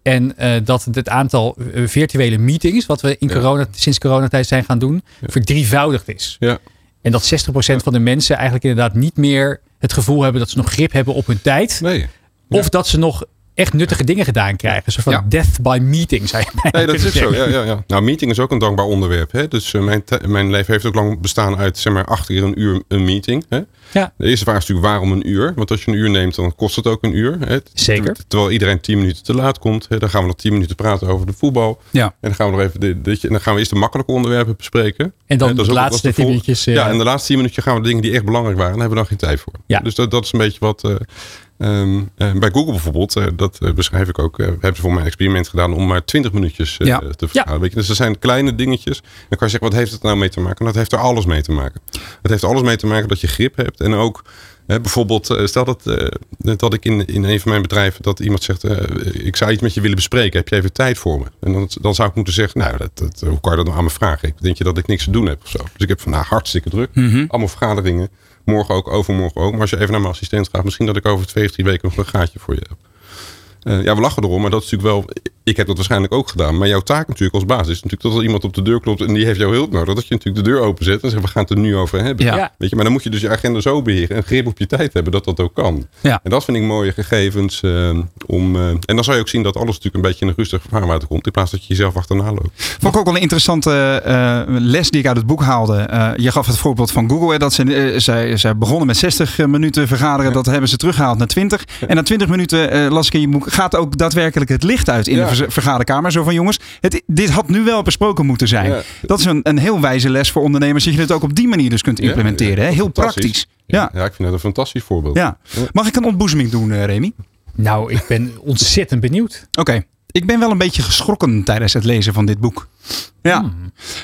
En eh, dat het aantal virtuele meetings, wat we in Ja. corona, sinds coronatijd zijn gaan doen, verdrievoudigd is. Ja. En dat 60% van de mensen eigenlijk inderdaad niet meer het gevoel hebben dat ze nog grip hebben op hun tijd. Nee. Of dat ze nog echt nuttige dingen gedaan krijgen. Zo van Ja. death by meeting, zou je Nee, dat is zo. Ja, ja, ja. Nou, meeting is ook een dankbaar onderwerp. Hè? Dus eh, mijn, mijn leven heeft ook lang bestaan uit zeg maar acht keer een uur een meeting. Hè? Ja. De eerste vraag is natuurlijk waarom een uur? Want als je een uur neemt, dan kost het ook een uur. Hè? Zeker. Terwijl iedereen tien minuten te laat komt. Hè? Dan gaan we nog tien minuten praten over de voetbal. Ja. En dan gaan we nog even de, dit- en dan gaan we eerst de makkelijke onderwerpen bespreken. En dan de laatste tien minuutjes, eh, Ja, en de laatste tien minuutjes gaan we de dingen die echt belangrijk waren. Daar hebben we dan geen tijd voor. Ja. Dus dat, dat is een beetje wat... eh, ehm, eh, bij Google bijvoorbeeld, eh, dat eh, beschrijf ik ook. eh, hebben ze voor mij een experiment gedaan om maar 20 minuutjes Ja. te. Weet je? Dus er zijn kleine dingetjes. Dan kan je zeggen, wat heeft het nou mee te maken? En dat heeft er alles mee te maken. Het heeft alles mee te maken dat je grip hebt. En ook bijvoorbeeld, stel dat, dat ik in, in een van mijn bedrijven, dat iemand zegt, ik zou iets met je willen bespreken. Heb je even tijd voor me? En dan, dan zou ik moeten zeggen, nou, dat, dat, hoe kan je dat nou aan me vragen? Ik denk je dat ik niks te doen heb of zo? Dus ik heb van, nou, hartstikke druk. Allemaal vergaderingen. Morgen ook, overmorgen ook. Maar als je even naar mijn assistent gaat, misschien dat ik over twee of drie weken een gaatje voor je heb. Eh, ja, we lachen erom, maar dat is natuurlijk wel. Ik heb dat waarschijnlijk ook gedaan. Maar jouw taak natuurlijk als baas is natuurlijk dat er iemand op de deur klopt en die heeft jouw hulp nodig. Dat je natuurlijk de deur openzet en zegt we gaan het er nu over hebben. Ja. Weet je, maar dan moet je dus je agenda zo beheren en grip op je tijd hebben dat dat ook kan. Ja. En dat vind ik mooie gegevens. eh, om, eh, en dan zou je ook zien dat alles natuurlijk een beetje in een rustig vaarwater komt. In plaats dat je jezelf achterna loopt. Vond ik ook wel een interessante eh, les die ik uit het boek haalde. Eh, je gaf het voorbeeld van Google. Hè, dat ze, zij, zij begonnen met 60 minuten vergaderen. Dat hebben ze teruggehaald naar 20. En na 20 minuten, eh, las ik in je boek, gaat ook daadwerkelijk het licht uit in Ja. de vergaderkamer. Zo van jongens, het, dit had nu wel besproken moeten zijn. Ja. Dat is een, een heel wijze les voor ondernemers. Dat je het ook op die manier dus kunt implementeren. ja, hè? Heel praktisch. Ja. ja, ik vind dat een fantastisch voorbeeld. Ja. Mag ik een ontboezeming doen, eh, Remy? Nou, ik ben ontzettend benieuwd. Oké. Ik ben wel een beetje geschrokken tijdens het lezen van dit boek. Ja,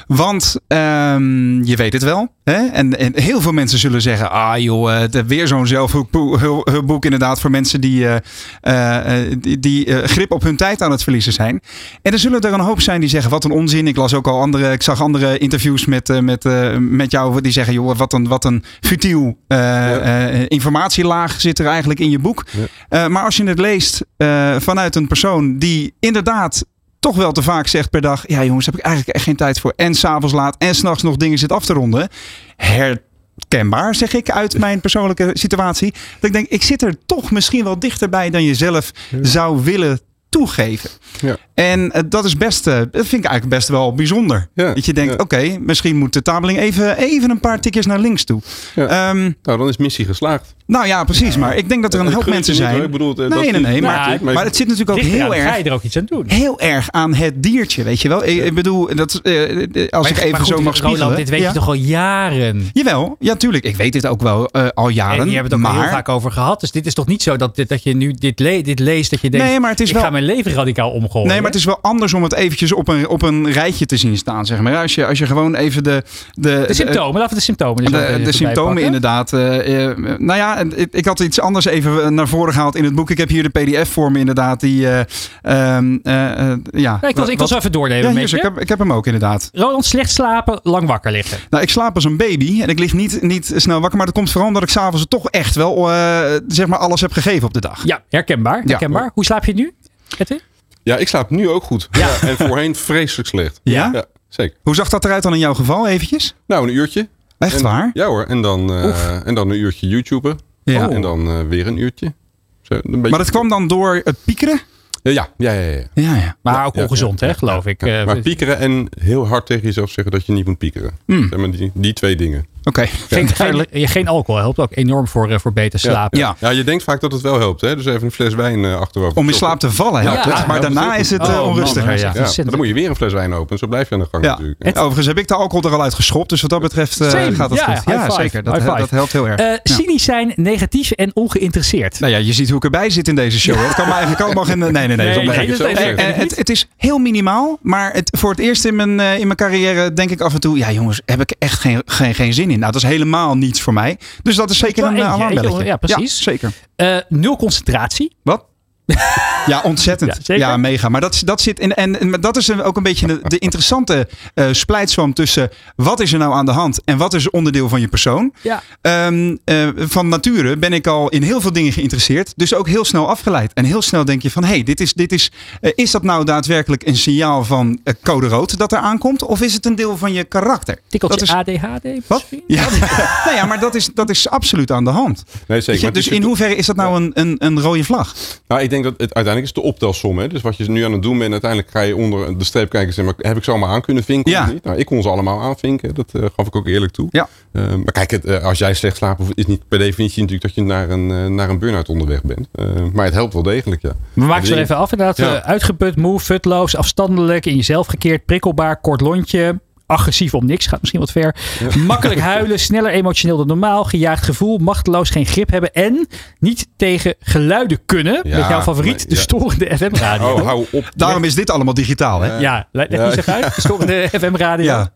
want ehm, je weet het wel. Hè? En, en heel veel mensen zullen zeggen: Ah, joh, eh, het- weer zo'n zelfhulpboek inderdaad voor mensen die, eh, eh, eh, die, die eh, grip op hun tijd aan het verliezen zijn. En er zullen er een hoop zijn die zeggen: Wat een onzin. Ik las ook al andere, ik zag andere interviews met, eh, met, eh, met jou die zeggen: Joh, wat een, wat een futiel eh, eh, informatielaag zit er eigenlijk in je boek. Eh, maar als je het leest eh, vanuit een persoon die inderdaad toch wel te vaak zegt per dag: Ja, jongens, heb ik eigenlijk echt geen tijd voor. En s'avonds laat en s'nachts nog dingen zit af te ronden. Herkenbaar, zeg ik, uit mijn persoonlijke situatie. Dat ik denk, ik zit er toch misschien wel dichterbij dan je zelf zou willen toegeven. Ja. En eh, dat is best, eh, dat vind ik eigenlijk best wel bijzonder. Ja, Dat je denkt, ja. oké, misschien moet de tabeling even, even een paar tikjes naar links toe. Ehm, Nou, dan is missie geslaagd. Nou ja, precies. Maar ik denk dat er een hoop mensen zijn. Ik bedoel, eh, dat nee, nee, nee. Maar, maar- maar het zit natuurlijk ook heel erg Ga je er ook iets aan doen? heel erg aan het diertje, weet je wel. Ik, ik bedoel, dat, eh, als ik even maar zo mag spiegelen. Roland, dit weet ja. je toch al jaren? Jawel, ja, tuurlijk. Ik weet dit ook wel eh, al jaren. En je hebt het ook al maar, heel vaak over gehad. Dus dit is toch niet zo dat, dit- dat je nu dit, le- dit leest dat je denkt... Nee, maar het is ik wel- ga mijn leven radicaal omgooien. Nee, maar het is wel anders om het eventjes op een, op een rijtje te zien staan, zeg maar. Als je, als je gewoon even de... De, De symptomen, laten we de symptomen De, symptomen inderdaad. eh, eh, nou ja, en ik, ik had iets anders even naar voren gehaald in het boek. Ik heb hier de pdf voor me inderdaad. Die, eh, ehm, eh, eh, ja, ik wil, ik wil zo even doornemen Ja, hier, ik, heb, ik heb hem ook inderdaad. Roland, slecht slapen, lang wakker liggen. Nou, ik slaap als een baby en ik lig niet, niet snel wakker. Maar dat komt vooral omdat ik s'avonds toch echt wel eh, zeg maar alles heb gegeven op de dag. Ja, herkenbaar. herkenbaar. Hoe slaap je nu? Edwin? Ja, ik slaap nu ook goed. Ja. En voorheen vreselijk slecht. Ja? Ja, zeker. Hoe zag dat eruit dan in jouw geval eventjes? Nou, een uurtje. Echt En- waar? Ja hoor. En dan, eh, en dan een uurtje YouTuben. Ja. En dan eh, weer een uurtje. Zo, een beetje... Maar dat kwam dan door het piekeren? Ja, ja, ja. ja, ja. Ja, ja. Maar ook ongezond, ja, hè, ja, geloof ik. Ja, Eh, maar piekeren en heel hard tegen jezelf zeggen dat je niet moet piekeren. Hmm. Zeg maar die, die twee dingen. Oké. geen, geen, geen alcohol helpt ook enorm voor, eh, voor beter slapen. Ja. Ja, je denkt vaak dat het wel helpt. Hè? Dus even een fles wijn eh, achterover. Om in slaap te vallen helpt Ja, het. Maar ja, daarna dat is het eh, Oh, man, onrustiger. dat ja. maar ontzettend. dan moet je weer een fles wijn openen. Zo blijf je aan de gang Ja. natuurlijk. Overigens heb ik de alcohol er al uitgeschopt. Dus wat dat betreft eh, gaat het Ja, goed. Ja, zeker. Dat, dat helpt heel erg. Eh, Ja. cynisch zijn, negatief en ongeïnteresseerd. Nou ja, je ziet hoe ik erbij zit in deze show. hè. Het kan me eigenlijk allemaal geen... Nee, nee, nee. Nee, dat nee, dat Eh, eh, het, het is heel minimaal, maar het, voor het eerst in mijn, eh, in mijn carrière denk ik af en toe... Ja jongens, heb ik echt geen, geen, geen zin in. Nou, dat is helemaal niets voor mij. Dus dat is zeker een eh, eentje, alarmbelletje. eentje, ja, precies. zeker. Eh, nul concentratie. Wat? (laughs) Ja, ontzettend. Ja, mega. Maar dat, dat zit in. En, en dat is ook een beetje de, de interessante eh splijtswam tussen wat is er nou aan de hand en wat is onderdeel van je persoon. Ja. Ehm, eh, van nature ben ik al in heel veel dingen geïnteresseerd. Dus ook heel snel afgeleid. En heel snel denk je van, hé, hey, dit is, dit is, eh, is dat nou daadwerkelijk een signaal van code rood dat er aankomt? Of is het een deel van je karakter? Tikkeltje Dat is- ADHD Wat? Ja, (laughs) nou ja, maar dat is, dat is absoluut aan de hand. Nee, zeker. dus in hoeverre is dat nou een, een, een rode vlag? Nou, ik denk dat het uiteindelijk is de optelsom. Hè? Dus wat je nu aan het doen bent, uiteindelijk ga je onder de streep kijken. en Zeg maar, heb ik ze allemaal aan kunnen vinken Ja. of niet? Nou, ik kon ze allemaal aanvinken. Dat eh, gaf ik ook eerlijk toe. Ja. Eh, maar kijk, het, eh, als jij slecht slaapt, is niet per definitie natuurlijk dat je naar een, naar een burn-out onderweg bent. Maar het helpt wel degelijk, ja. We maken ze er En even af. Inderdaad, Ja. Uitgeput, moe, futloos, afstandelijk, in jezelf gekeerd, prikkelbaar, kort lontje. Agressief om niks, gaat misschien wat ver. (laughs) Makkelijk huilen, sneller emotioneel dan normaal. Gejaagd gevoel, machteloos, geen grip hebben. En niet tegen geluiden kunnen. Ja, met jouw favoriet, nee, de storende FM-radio. Oh, hou op. Daarom is dit allemaal digitaal, hè? Ja, leg Ja. eens uit. De storende (laughs) FM-radio. Ja.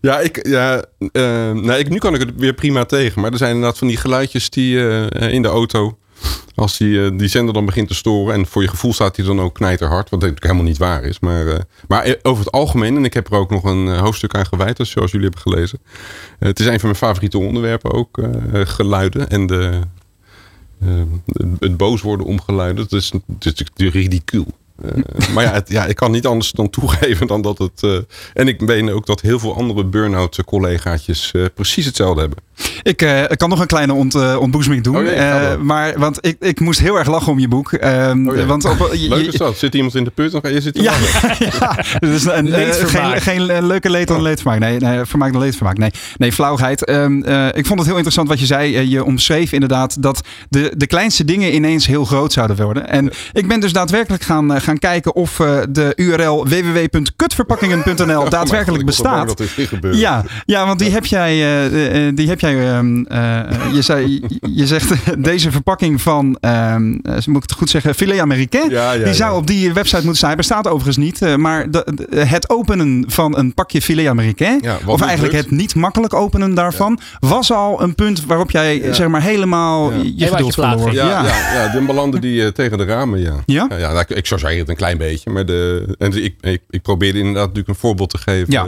Ja, ik, ja eh, nou, ik, nu kan ik het weer prima tegen. Maar er zijn inderdaad van die geluidjes die eh, in de auto. Als die, eh, die zender dan begint te storen. En voor je gevoel staat hij dan ook knijterhard. Wat helemaal niet waar is. Maar, eh, maar eh, over het algemeen. En ik heb er ook nog een hoofdstuk aan gewijd. Zoals jullie hebben gelezen. Het is een van mijn favoriete onderwerpen ook. geluiden. En de, het boos worden om geluiden. Dat is, natuurlijk ridicuul. Maar ja, het- ja, ik kan niet anders dan toegeven dan dat het... en ik meen ook dat heel veel andere burn-out collegaatjes precies hetzelfde hebben. Ik, eh, ik kan nog een kleine ont, eh, ontboezeming doen. Oh nee, Eh, maar, want ik, ik moest heel erg lachen om je boek. Ehm, Oh ja. want op, je- Leuk je- is dat. Zit iemand in de put, dan ga je zitten Ja, (laughs) ja, dus een, geen, geen leuke leed dan leedvermaak. Nee, nee, vermaak dan leedvermaak. Nee, nee flauwheid. Ehm, eh, ik vond het heel interessant wat je zei. Je omschreef inderdaad dat de, de kleinste dingen ineens heel groot zouden worden. En ik ben dus daadwerkelijk gaan, gaan kijken of eh, de URL www.kutverpakkingen.nl (laughs) daadwerkelijk bestaat. Dat. Ja, ja, want die heb jij. die heb jij ehm, eh, je, zei, je zegt (laughs) deze verpakking van, ehm, eh, moet ik het goed zeggen, filet américain. Ja, ja, die zou ja. op die website moeten staan. Hij bestaat overigens niet. eh, maar de- de- het openen van een pakje filet américain, of eigenlijk lukt. het niet makkelijk openen daarvan, was al een punt waarop jij Ja. zeg maar helemaal Ja. je geduld verloor. Ja, ja. Ja, dan belanden die tegen de ramen, ja. Ja? Ja, ja, nou, ik, ik zou zeggen het een klein beetje. Maar de, en ik, ik, ik probeerde inderdaad natuurlijk een voorbeeld te geven. Ja.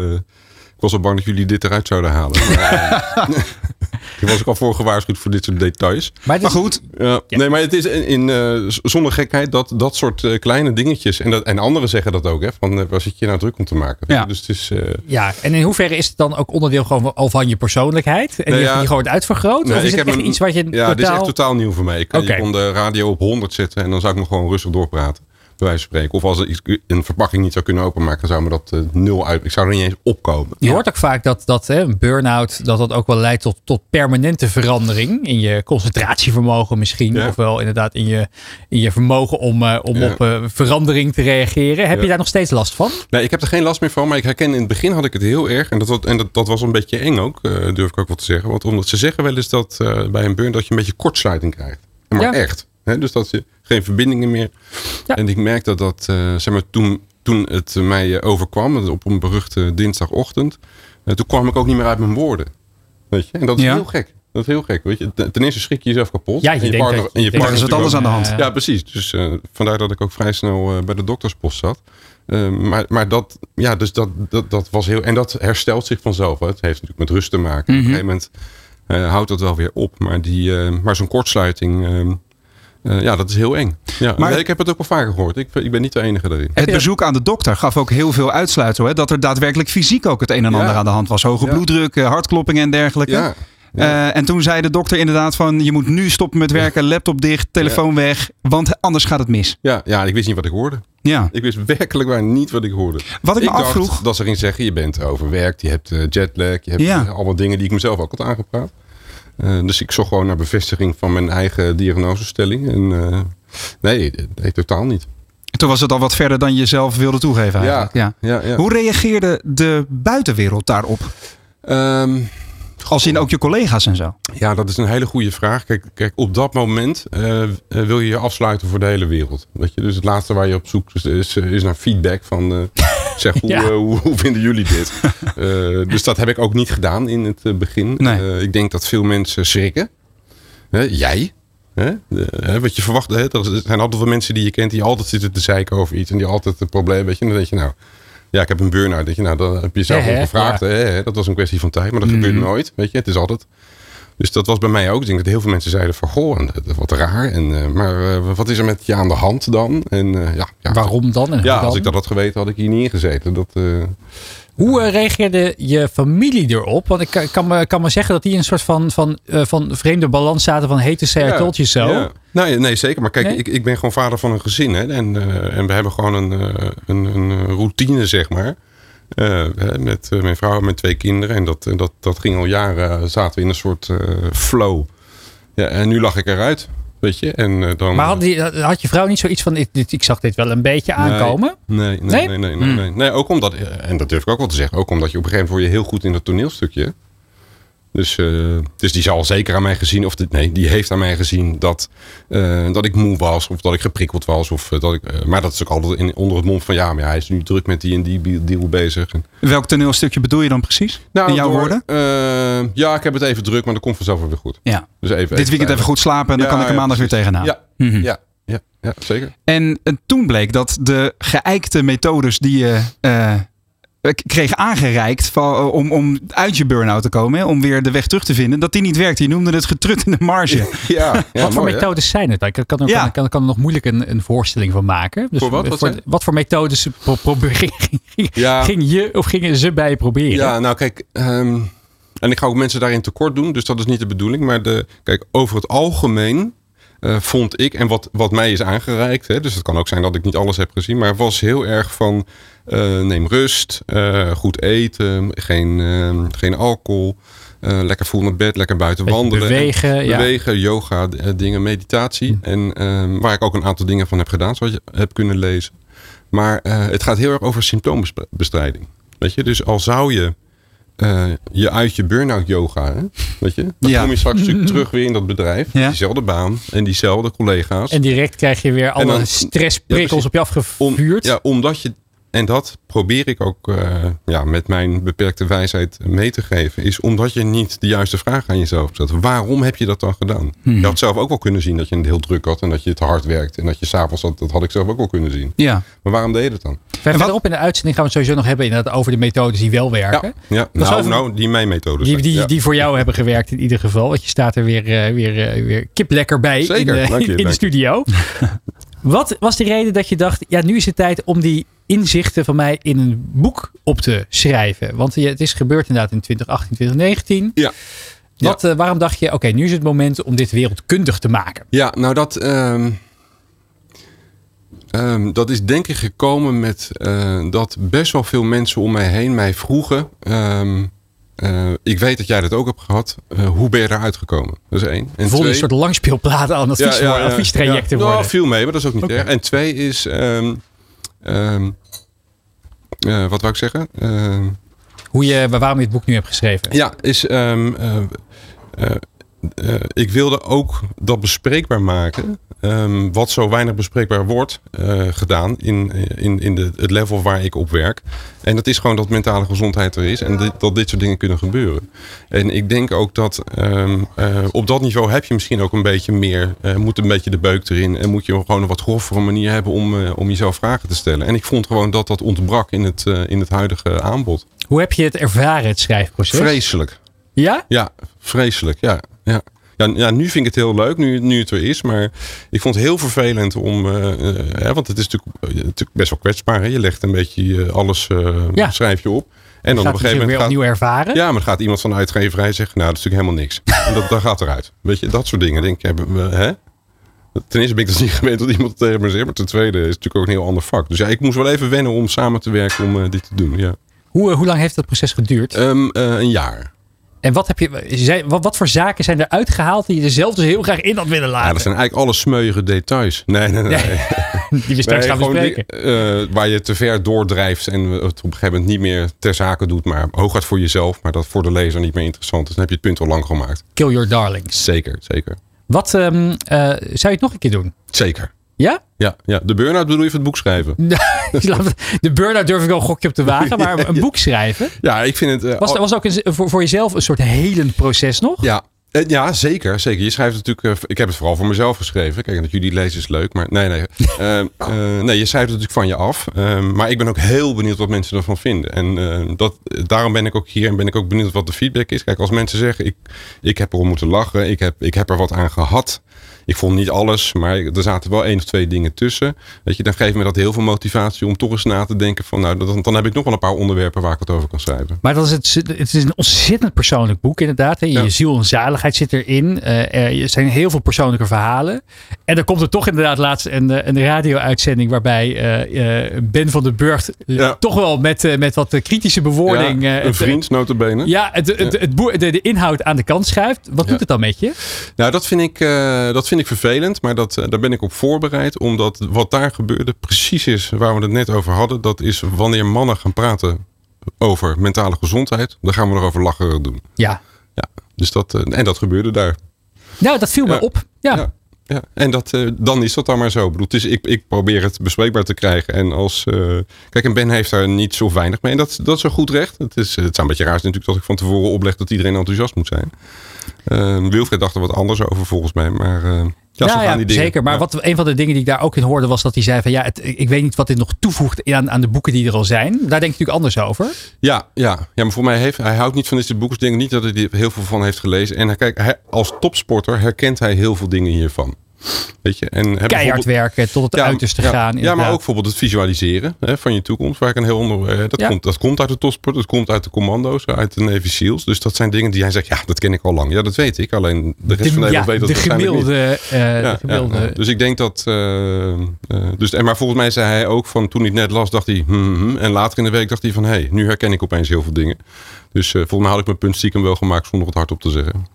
Eh, ik was al bang dat jullie dit eruit zouden halen. (laughs) Maar, eh, (laughs) ik was ook al voor gewaarschuwd voor dit soort details. Maar, is- goed, Ja, Nee, maar het is in, in, eh, zonder gekheid dat dat soort eh, kleine dingetjes. En, dat, en anderen zeggen dat ook, hè? Van eh, waar zit je nou druk om te maken? Ja. Dus het is. eh, Ja, en in hoeverre is het dan ook onderdeel gewoon van- al van je persoonlijkheid? En Nou die, ja. die gewoon wordt uitvergroot? nee, of is het echt een- iets wat je Ja, dit is totaal... echt totaal nieuw voor mij. Ik, Oké. Je kon de radio op 100 zetten en dan zou ik nog gewoon rustig doorpraten. Bij wijze van spreken. Of als er iets, een verpakking niet zou kunnen openmaken, zou me dat eh, nul uit. Ik zou er niet eens opkomen. Je hoort ook vaak dat, dat hè, een burn-out dat dat ook wel leidt tot, tot permanente verandering. In je concentratievermogen misschien. Ja. Ofwel inderdaad in je, in je vermogen om, eh, om Ja. op eh, verandering te reageren. Heb Ja. je daar nog steeds last van? Nee, ik heb er geen last meer van. Maar ik herken in het begin had ik het heel erg. En dat, was- en dat, dat was een beetje eng ook, eh, durf ik ook wel te zeggen. Want omdat ze zeggen wel eens dat eh, bij een burn dat je een beetje kortsluiting krijgt. Maar Ja. echt. Hè? Dus dat je geen verbindingen meer. Ja. En ik merk dat dat, eh, zeg maar, toen, toen het mij eh, overkwam, op een beruchte dinsdagochtend, eh, toen kwam ik ook niet meer uit mijn woorden. Weet je? En dat is Ja. heel gek. Dat is heel gek. Weet je? Ten eerste schrik je jezelf kapot. Ja, je En je denkt partner, dat- en je partner er is wat natuurlijk anders aan de hand. Ja, precies. Dus eh, vandaar dat ik ook vrij snel bij de dokterspost zat. Eh, maar, maar dat, ja, dus dat, dat, dat was heel. En dat herstelt zich vanzelf. Hè. Het heeft natuurlijk met rust te maken. Op een gegeven moment houdt dat wel weer op. Maar, die, maar zo'n kortsluiting. Eh, ja, dat is heel eng. Ja, Maar- ik heb het ook wel vaker gehoord. Ik, ik ben niet de enige daarin. Het bezoek aan de dokter gaf ook heel veel uitsluitsel. Hè? Dat er daadwerkelijk fysiek ook het een en Ja. ander aan de hand was. Hoge Ja. bloeddruk, eh, hartkloppingen en dergelijke. Ja, Eh, en toen zei de dokter inderdaad van... je moet nu stoppen met werken, laptop dicht, telefoon weg. Want anders gaat het mis. ja, ja, ik wist niet wat ik hoorde. Ja. Ik wist werkelijk waar niet wat ik hoorde. Wat ik me afvroeg... dat ze ging zeggen, je bent overwerkt, je hebt jetlag, je hebt allemaal dingen die ik mezelf ook had aangepraat. Eh, dus ik zocht gewoon naar bevestiging van mijn eigen diagnosestelling. En eh, nee, nee, totaal niet. Toen was het al wat verder dan je zelf wilde toegeven eigenlijk. Ja. ja, ja. Hoe reageerde de buitenwereld daarop? Ehm, Als in ook je collega's en zo. ja, dat is een hele goede vraag. Kijk, kijk op dat moment eh, wil je je afsluiten voor de hele wereld. Weet je? Dus het laatste waar je op zoekt is, is, is naar feedback van... zeg, hoe, Ja. eh, hoe, hoe vinden jullie dit? (laughs) Eh, dus dat heb ik ook niet gedaan in het eh, begin. Nee. Ik denk dat veel mensen schrikken. Jij. Hè? De- hè, wat je verwacht. Hè? Er zijn altijd wel mensen die je kent die altijd zitten te zeiken over iets. En die altijd het probleem. Weet je, en dan denk je nou... Ja, ik heb een burn-out. Je, nou, dan heb je zelf hè? gevraagd. Ja. Dat was een kwestie van tijd. Maar dat gebeurt nooit. Weet je, het is altijd... Dus dat was bij mij ook. Ik denk dat heel veel mensen zeiden van... Goh, dat- wat raar. En, eh, maar eh, wat is er met je aan de hand dan? En eh, ja, ja, Waarom dan? En Ja, dan? als ik dat had geweten, had ik hier niet ingezeten. Dat, eh, Hoe eh, reageerde je familie erop? Want ik kan, me, kan me zeggen dat die in een soort van, van, eh, van vreemde balans zaten van say I Ja, so. ja. Nee, nee, zeker. Maar kijk, Nee? ik, ik ben gewoon vader van een gezin. Hè, en, eh, en we hebben gewoon een, eh, een, een eh, routine, zeg maar. Eh, met eh, mijn vrouw en mijn twee kinderen. En dat, dat, dat ging al jaren, eh, zaten we in een soort flow. Ja, en nu lag ik eruit, weet je. En, dan, Maar had, die, had je vrouw niet zoiets van, ik, ik zag dit wel een beetje aankomen? Nee, nee, Nee? nee, nee, nee, Hmm. nee, Nee, ook omdat, en dat durf ik ook wel te zeggen, ook omdat je op een gegeven moment word je heel goed in dat toneelstukje. Dus, eh, dus die zal zeker aan mij gezien, of dit, nee, die heeft aan mij gezien dat, eh, dat ik moe was, of dat ik geprikkeld was. Of, eh, dat ik, maar dat is ook altijd in, onder het mond van ja, maar hij is nu druk met die en die deal bezig. En, Welk toneelstukje bedoel je dan precies? in jouw door, woorden? ja, ik heb het even druk, maar dat komt vanzelf weer goed. Ja. Dus even, Dit weekend even goed slapen en dan Ja, kan ik er ja, maandag weer tegenaan. Ja, Mhm. ja, ja, ja, zeker. En, eh, toen bleek dat de geëikte methodes die je kreeg aangereikt van, eh, om, om uit je burn-out te komen, hè, om weer de weg terug te vinden, dat die niet werkte. Je noemde het getruttende marge. (laughs) Ja, ja wat voor mooi, hè? methodes zijn het? Ik kan er, Ja. kan, kan, kan er nog moeilijk een, een voorstelling van maken. Dus Voor wat? Wat zei- wat voor methodes pro- probeer- (laughs) ging, ging, Ja. ging je of gingen ze bij je proberen? Ja, nou kijk, ehm, en ik ga ook mensen daarin tekort doen, dus dat is niet de bedoeling. Maar de, kijk, over het algemeen eh, vond ik, en wat, wat mij is aangereikt, hè, dus het kan ook zijn dat ik niet alles heb gezien, maar was heel erg van eh, neem rust, eh, goed eten, geen, geen alcohol, eh, lekker voel naar bed, lekker buiten wandelen. bewegen, En ja. bewegen, yoga, eh, dingen, meditatie. En ehm, waar ik ook een aantal dingen van heb gedaan, zoals je hebt kunnen lezen. Maar eh, het gaat heel erg over symptoombestrijding. Weet je, dus al zou je eh, je uit je burn-out yoga, hè, weet je, dan Ja. kom je straks (laughs) natuurlijk terug weer in dat bedrijf, Ja. diezelfde baan en diezelfde collega's. En direct krijg je weer alle dan- stressprikkels Ja, op je Om- afgevuurd. ja, omdat je, en dat probeer ik ook eh, ja, met mijn beperkte wijsheid mee te geven, is omdat je niet de juiste vraag aan jezelf stelt. Waarom heb je dat dan gedaan? Je had zelf ook wel kunnen zien dat je het heel druk had en dat je te hard werkt en dat je s'avonds had, dat had ik zelf ook wel kunnen zien. Ja. Maar waarom deed je dat dan? Ver- Verderop in de uitzending gaan we het sowieso nog hebben inderdaad over de methodes die wel werken. Ja, Nou, even- nou, die mijn methode. Die, die, ja. die voor jou hebben gewerkt in ieder geval. Want je staat er weer, eh, weer, eh, weer kip lekker bij Zeker, in, de- in de studio. (laughs) Wat was de reden dat je dacht, ja nu is het tijd om die inzichten van mij in een boek op te schrijven? Want het is gebeurd inderdaad in 2018, 2019. Ja. Wat, eh, waarom dacht je, oké nu is het moment om dit wereldkundig te maken? Ja, nou dat, ehm, ehm, dat is denk ik gekomen met eh, dat best wel veel mensen om mij heen mij vroegen. ehm, eh, ik weet dat jij dat ook hebt gehad. eh, hoe ben je eruit gekomen? Dat is één. En Voelde een soort langspeelplaten aan advies, Ja, ja, ja. adviestrajecten ja. worden. Nou, viel mee, maar dat is ook niet erg. En twee is, ehm, ehm, eh, wat wou ik zeggen? Ehm, Hoe je, waarom je het boek nu hebt geschreven. Ja, is. ehm, eh, eh, eh, ik wilde ook dat bespreekbaar maken. ehm, wat zo weinig bespreekbaar wordt eh, gedaan in, in, in de, het level waar ik op werk. En dat is gewoon dat mentale gezondheid er is en dit- dat dit soort dingen kunnen gebeuren. En ik denk ook dat ehm, eh, op dat niveau heb je misschien ook een beetje meer, eh, moet een beetje de beuk erin en moet je gewoon een wat groffere manier hebben om, eh, om jezelf vragen te stellen. En ik vond gewoon dat dat ontbrak in het, eh, in het huidige aanbod. Hoe heb je het ervaren, het schrijfproces? Vreselijk. Ja? Ja, vreselijk. Ja, ja. Ja, ja, nu vind ik het heel leuk, nu, nu het er is. Maar ik vond het heel vervelend om... eh, eh, hè, want het is natuurlijk, eh, natuurlijk best wel kwetsbaar. Hè? Je legt een beetje alles, Ja. schrijf je op. En dan op een gegeven weer moment opnieuw gaat, ervaren? ja, maar dan gaat iemand van de uitgeverij zeggen... nou, dat is natuurlijk helemaal niks. (laughs) En dat, dat gaat eruit. Weet je, dat soort dingen. Denk ik, hebben we, hè? Ten eerste ben ik dus niet (laughs) gewend dat iemand tegen me zegt. Maar ten tweede is het natuurlijk ook een heel ander vak. Dus ja, ik moest wel even wennen om samen te werken om dit te doen. Ja. Hoe, hoe lang heeft dat proces geduurd? Ehm, eh, een jaar. En wat, heb je, wat, voor zaken zijn er uitgehaald die je er zelf dus heel graag in had willen Ja, laten? dat zijn eigenlijk alle smeuïge details. Nee, nee, nee. (laughs) die we straks Nee, gaan bespreken. die- eh, waar je te ver doordrijft en het op een gegeven moment niet meer ter zake doet, maar hooguit voor jezelf, maar dat voor de lezer niet meer interessant is. Dan heb je het punt al lang gemaakt. Kill your darlings. Zeker, zeker. Wat ehm, eh, zou je het nog een keer doen? Zeker. Ja? Ja, ja. de burn-out bedoel je voor het boek schrijven? (laughs) De burn-out durf ik wel een gokje op te wagen, maar (laughs) een boek schrijven. Ja, ik vind het... eh, Was, al- was ook een, voor, voor jezelf een soort helend proces nog? Ja, ja, zeker, zeker. Je schrijft natuurlijk. eh, ik heb het vooral voor mezelf geschreven. Kijk, dat jullie lezen is leuk, maar nee, nee. (laughs) Eh, eh, nee, je schrijft het natuurlijk van je af. Eh, maar ik ben ook heel benieuwd wat mensen ervan vinden. En eh, dat, daarom ben ik ook hier en ben ik ook benieuwd wat de feedback is. Kijk, als mensen zeggen, ik, ik heb erom moeten lachen, ik heb, ik heb er wat aan gehad. Ik vond niet alles, maar er zaten wel één of twee dingen tussen. Weet je, dan geeft me dat heel veel motivatie om toch eens na te denken van, nou, dan, dan heb ik nog wel een paar onderwerpen waar ik wat over kan schrijven. Maar dat is het, het is een ontzettend persoonlijk boek inderdaad. Hè. Je Ja. ziel en zaligheid zit erin. Eh, er zijn heel veel persoonlijke verhalen. En er komt er toch inderdaad laatst een, eh, een radio-uitzending waarbij eh, Ben van den Burgt eh, Ja. toch wel met, met wat kritische bewoording... Ja, een het- vriend, notabene. Ja, het, het, het, boer- de, de inhoud aan de kant schuift. Wat doet het dan met je? Nou, dat vind ik, dat vind ik vervelend, maar dat, daar ben ik op voorbereid. Omdat wat daar gebeurde precies is waar we het net over hadden. Dat is wanneer mannen gaan praten over mentale gezondheid. Dan gaan we erover lachen doen. Ja. Ja, dus dat, eh, en dat gebeurde daar. Nou, dat viel me Ja. op. Ja. Ja, ja. En dat, eh, dan is dat dan maar zo. Ik, bedoel, het is, ik, ik probeer het bespreekbaar te krijgen. En als. eh, kijk, en Ben heeft daar niet zo weinig mee. En dat, dat is een goed recht. Het, is, het zou een beetje raar zijn natuurlijk dat ik van tevoren opleg dat iedereen enthousiast moet zijn. Eh, Wilfred dacht er wat anders over volgens mij. Maar eh, Ja, zo gaan die dingen. zeker. Maar Ja. wat, een van de dingen die ik daar ook in hoorde was dat hij zei van ja, het, ik weet niet wat dit nog toevoegt aan, aan de boeken die er al zijn. Daar denk ik natuurlijk anders over. Ja, ja. ja, maar voor mij heeft hij houdt niet van deze boeken. Ik denk niet dat hij er heel veel van heeft gelezen. En hij, kijk, hij, als topsporter herkent hij heel veel dingen hiervan. Weet je? En Keihard bijvoorbeeld- werken, tot het Ja, uiterste ja, gaan. Ja, maar ook bijvoorbeeld het visualiseren hè, van je toekomst. Waar ik een heel onder. eh, dat, Ja. komt, dat komt uit de topsport, dat komt uit de commando's, uit de Navy SEALs. Dus dat zijn dingen die hij zegt, ja, dat ken ik al lang. Ja, dat weet ik. Alleen de rest van de, Nederland ja, weet dat de niet. gemiddelde. eh, Ja, de gemiddelde. Dus ik denk dat. eh, eh, dus, en maar volgens mij zei hij ook van toen hij het net las, dacht hij. hmm, hmm, en later in de week dacht hij van hé, hey, nu herken ik opeens heel veel dingen. Dus volgens mij had ik mijn punt stiekem wel gemaakt zonder het hardop te zeggen.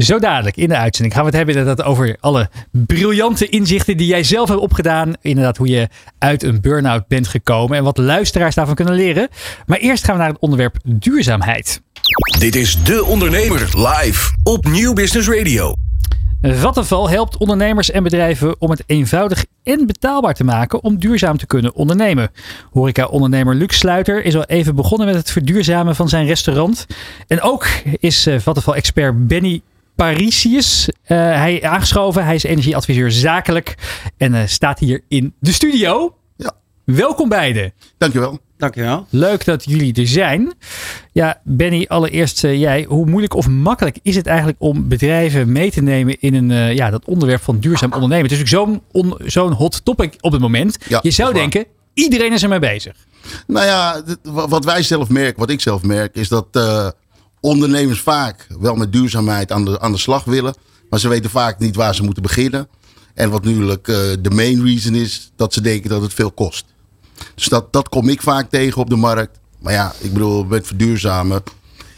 Zo dadelijk in de uitzending gaan we het hebben inderdaad over alle briljante inzichten die jij zelf hebt opgedaan. Inderdaad hoe je uit een burn-out bent gekomen en wat luisteraars daarvan kunnen leren. Maar eerst gaan we naar het onderwerp duurzaamheid. Dit is De Ondernemer live op Nieuw Business Radio. Vattenfall helpt ondernemers en bedrijven om het eenvoudig en betaalbaar te maken om duurzaam te kunnen ondernemen. Horeca-ondernemer Luc Sluiter is al even begonnen met het verduurzamen van zijn restaurant. En ook is eh, Vattenfall-expert Benny Parisius eh, hij aangeschoven. Hij is energieadviseur zakelijk en eh, staat hier in de studio. Ja. Welkom beiden. Dankjewel. Dankjewel. Leuk dat jullie er zijn. Ja, Benny, allereerst eh, jij. Hoe moeilijk of makkelijk is het eigenlijk om bedrijven mee te nemen in een, eh, ja, dat onderwerp van duurzaam ondernemen? Het is natuurlijk zo'n on- zo'n hot topic op het moment. Ja, Je zou denken, iedereen is ermee bezig. Nou ja, wat wij zelf merken, wat ik zelf merk, is dat eh, ondernemers vaak wel met duurzaamheid aan de, aan de slag willen. Maar ze weten vaak niet waar ze moeten beginnen. En wat natuurlijk eh, de main reason is, dat ze denken dat het veel kost. Dus dat, dat kom ik vaak tegen op de markt. Maar ja, ik bedoel, met verduurzamen,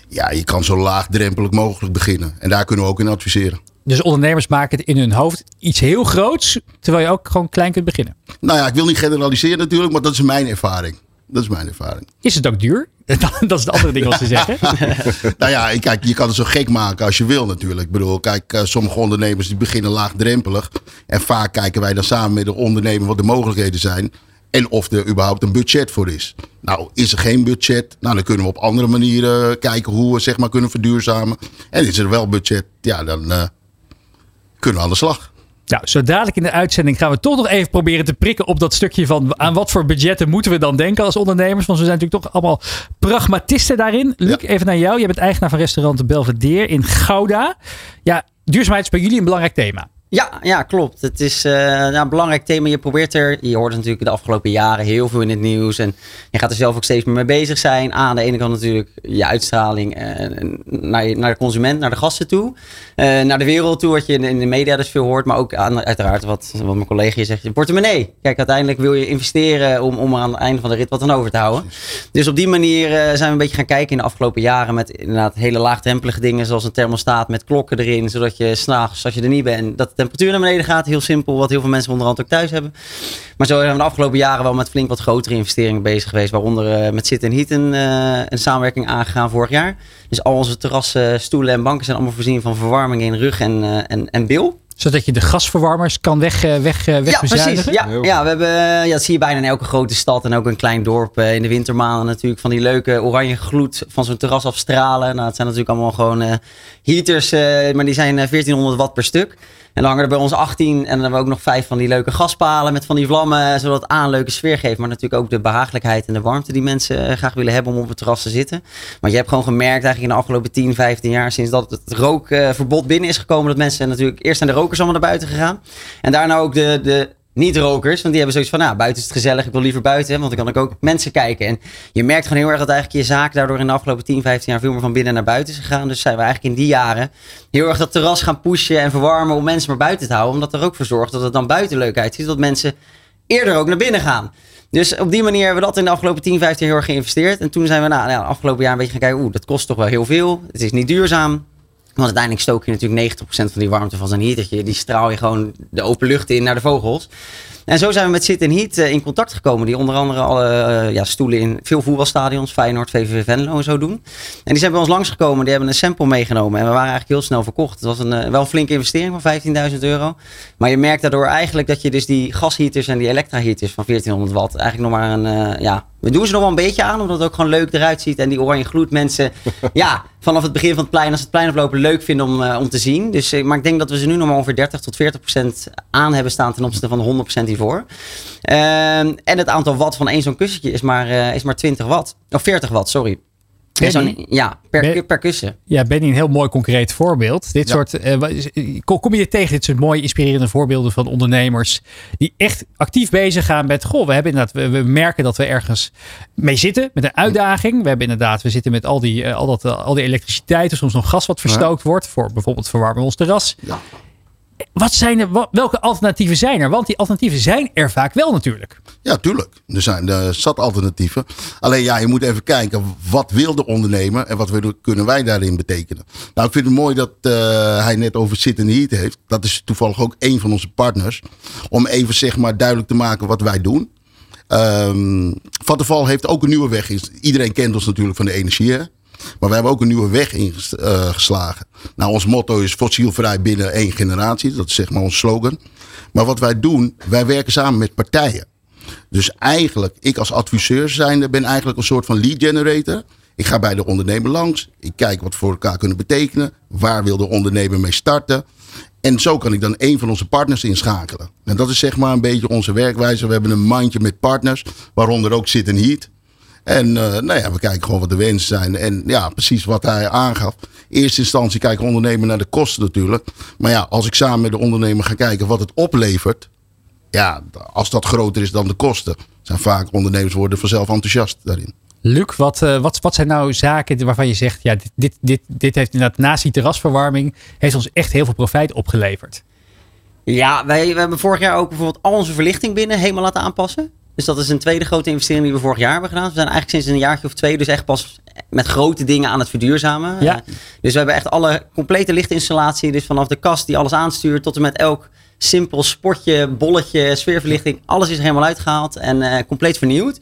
ja, je kan zo laagdrempelig mogelijk beginnen. En daar kunnen we ook in adviseren. Dus ondernemers maken het in hun hoofd iets heel groots, terwijl je ook gewoon klein kunt beginnen. Nou ja, ik wil niet generaliseren natuurlijk, maar dat is mijn ervaring. Dat is mijn ervaring. Is het ook duur? (laughs) dat is het andere ding wat ze zeggen. (laughs) Nou ja, kijk, je kan het zo gek maken als je wil natuurlijk. Ik bedoel, kijk, eh, sommige ondernemers die beginnen laagdrempelig. En vaak kijken wij dan samen met de ondernemer wat de mogelijkheden zijn. En of er überhaupt een budget voor is. Nou, is er geen budget? Nou, dan kunnen we op andere manieren kijken hoe we zeg maar kunnen verduurzamen. En is er wel budget? Ja, dan eh, kunnen we aan de slag. Nou, zo dadelijk in de uitzending gaan we toch nog even proberen te prikken op dat stukje van aan wat voor budgetten moeten we dan denken als ondernemers. Want we zijn natuurlijk toch allemaal pragmatisten daarin. Luc, Ja. even naar jou. Je bent eigenaar van restaurant Belvedere in Gouda. Ja, duurzaamheid is bij jullie een belangrijk thema. Ja, ja, klopt. Het is eh, een belangrijk thema. Je probeert er, je hoort natuurlijk de afgelopen jaren heel veel in het nieuws. En je gaat er zelf ook steeds meer mee bezig zijn. Aan de ene kant natuurlijk je uitstraling eh, naar, naar de consument, naar de gasten toe. Eh, naar de wereld toe, wat je in, in de media dus veel hoort. Maar ook aan, uiteraard wat, wat mijn collega hier zegt, je portemonnee. Kijk, uiteindelijk wil je investeren om, om er aan het einde van de rit wat aan over te houden. Dus op die manier zijn we een beetje gaan kijken in de afgelopen jaren met inderdaad hele laagdrempelige dingen zoals een thermostaat met klokken erin, zodat je s'nachts, als je er niet bent, dat temperatuur naar beneden gaat. Heel simpel, wat heel veel mensen onderhand ook thuis hebben. Maar zo zijn we de afgelopen jaren wel met flink wat grotere investeringen bezig geweest, waaronder eh, met Sit Heat een, eh, een samenwerking aangegaan vorig jaar. Dus al onze terrassen, stoelen en banken zijn allemaal voorzien van verwarming in rug en, eh, en, en bil. Zodat je de gasverwarmers kan weg, eh, weg, eh, Ja, precies. Ja, ja, we hebben, ja, dat zie je bijna in elke grote stad en ook een klein dorp. eh, in de wintermaanden natuurlijk van die leuke oranje gloed van zo'n terras afstralen. Nou, het zijn natuurlijk allemaal gewoon eh, heaters, eh, maar die zijn eh, 1400 watt per stuk. En dan hangen er bij ons 18 en dan hebben we ook nog vijf van die leuke gaspalen met van die vlammen, zodat het aan een leuke sfeer geeft. Maar natuurlijk ook de behagelijkheid en de warmte die mensen eh, graag willen hebben om op het terras te zitten. Maar je hebt gewoon gemerkt eigenlijk in de afgelopen 10, 15 jaar, sinds dat het rookverbod binnen is gekomen, dat mensen natuurlijk eerst zijn de rokers allemaal naar buiten gegaan. En daarna ook de, de niet-rokers, want die hebben zoiets van, nou, buiten is het gezellig, ik wil liever buiten, want dan kan ik ook mensen kijken. En je merkt gewoon heel erg dat eigenlijk je zaak daardoor in de afgelopen 10, 15 jaar veel meer van binnen naar buiten is gegaan. Dus zijn we eigenlijk in die jaren heel erg dat terras gaan pushen en verwarmen om mensen maar buiten te houden. Omdat dat er ook voor zorgt dat het dan buiten leuk uitziet, dat mensen eerder ook naar binnen gaan. Dus op die manier hebben we dat in de afgelopen 10, 15 jaar heel erg geïnvesteerd. En toen zijn we nou, nou, afgelopen jaar een beetje gaan kijken, oeh, dat kost toch wel heel veel. Het is niet duurzaam. Want uiteindelijk stook je natuurlijk 90% van die warmte van zo'n heatertje. Die straal je gewoon de open lucht in naar de vogels. En zo zijn we met Sit Heat eh, in contact gekomen. Die onder andere alle eh, ja, stoelen in veel voetbalstadions, Feyenoord, VVV Venlo en zo doen. En die zijn bij ons langsgekomen. Die hebben een sample meegenomen. En we waren eigenlijk heel snel verkocht. Het was een, eh, wel een flinke investering van 15.000 euro. Maar je merkt daardoor eigenlijk dat je dus die gasheaters en die elektra heaters van 1400 watt eigenlijk nog maar een, ja, We doen ze nog wel een beetje aan, omdat het ook gewoon leuk eruit ziet. En die oranje gloed mensen, (laughs) ja, vanaf het begin van het plein, als het plein oplopen, leuk vinden om, eh, om te zien. Dus, eh, maar ik denk dat we ze nu nog maar ongeveer 30 tot 40 procent aan hebben staan ten opzichte van de 100 procent hiervoor. Ehm, en het aantal watt van één zo'n kussentje is maar, eh, is maar 20 watt. Of 40 watt, sorry. Benny? ja, per, Ben- per kussen. Ja, Benny, een heel mooi concreet voorbeeld. Dit Ja. soort, eh, is- kom je tegen dit soort mooie inspirerende voorbeelden van ondernemers die echt actief bezig gaan met, goh, we hebben inderdaad, we, we merken dat we ergens mee zitten met een uitdaging. We hebben inderdaad, we zitten met al die, eh, al dat, eh, al die elektriciteit, of soms nog gas wat verstookt wordt voor bijvoorbeeld verwarmen we ons terras. Ja. Wat zijn er, welke alternatieven zijn er? Want die alternatieven zijn er vaak wel natuurlijk. Ja, tuurlijk. Er zijn er zat alternatieven. Alleen ja, je moet even kijken. Wat wil de ondernemer en wat kunnen wij daarin betekenen? Nou, ik vind het mooi dat eh, hij net over Sit and Heat heeft. Dat is toevallig ook een van onze partners. Om even zeg maar duidelijk te maken wat wij doen. Ehm Vattenfall heeft ook een nieuwe weg. Iedereen kent ons natuurlijk van de energie. Maar we hebben ook een nieuwe weg ingeslagen. Nou, ons motto is fossielvrij binnen één generatie. Dat is zeg maar ons slogan. Maar wat wij doen, wij werken samen met partijen. Dus eigenlijk, ik als adviseur zijnde ben eigenlijk een soort van lead generator. Ik ga bij de ondernemer langs. Ik kijk wat voor elkaar kunnen betekenen. Waar wil de ondernemer mee starten? En zo kan ik dan een van onze partners inschakelen. En dat is zeg maar een beetje onze werkwijze. We hebben een mandje met partners, waaronder ook Sit Heat. En eh, nou ja, we kijken gewoon wat de wensen zijn. En ja, precies wat hij aangaf. In eerste instantie kijkt de ondernemer naar de kosten natuurlijk. Maar ja, als ik samen met de ondernemer ga kijken wat het oplevert. Ja, als dat groter is dan de kosten. Zijn vaak ondernemers worden vanzelf enthousiast daarin. Luc, wat, eh, wat, wat zijn nou zaken waarvan je zegt, ja, dit, dit, dit, dit heeft inderdaad naast die terrasverwarming, heeft ons echt heel veel profijt opgeleverd. Ja, wij we hebben vorig jaar ook bijvoorbeeld al onze verlichting binnen helemaal laten aanpassen. Dus dat is een tweede grote investering die we vorig jaar hebben gedaan. We zijn eigenlijk sinds een jaartje of twee dus echt pas met grote dingen aan het verduurzamen. Ja. Eh, dus we hebben echt alle complete lichtinstallatie. Dus vanaf de kast die alles aanstuurt tot en met elk simpel spotje, bolletje, sfeerverlichting. Alles is er helemaal uitgehaald en eh, compleet vernieuwd.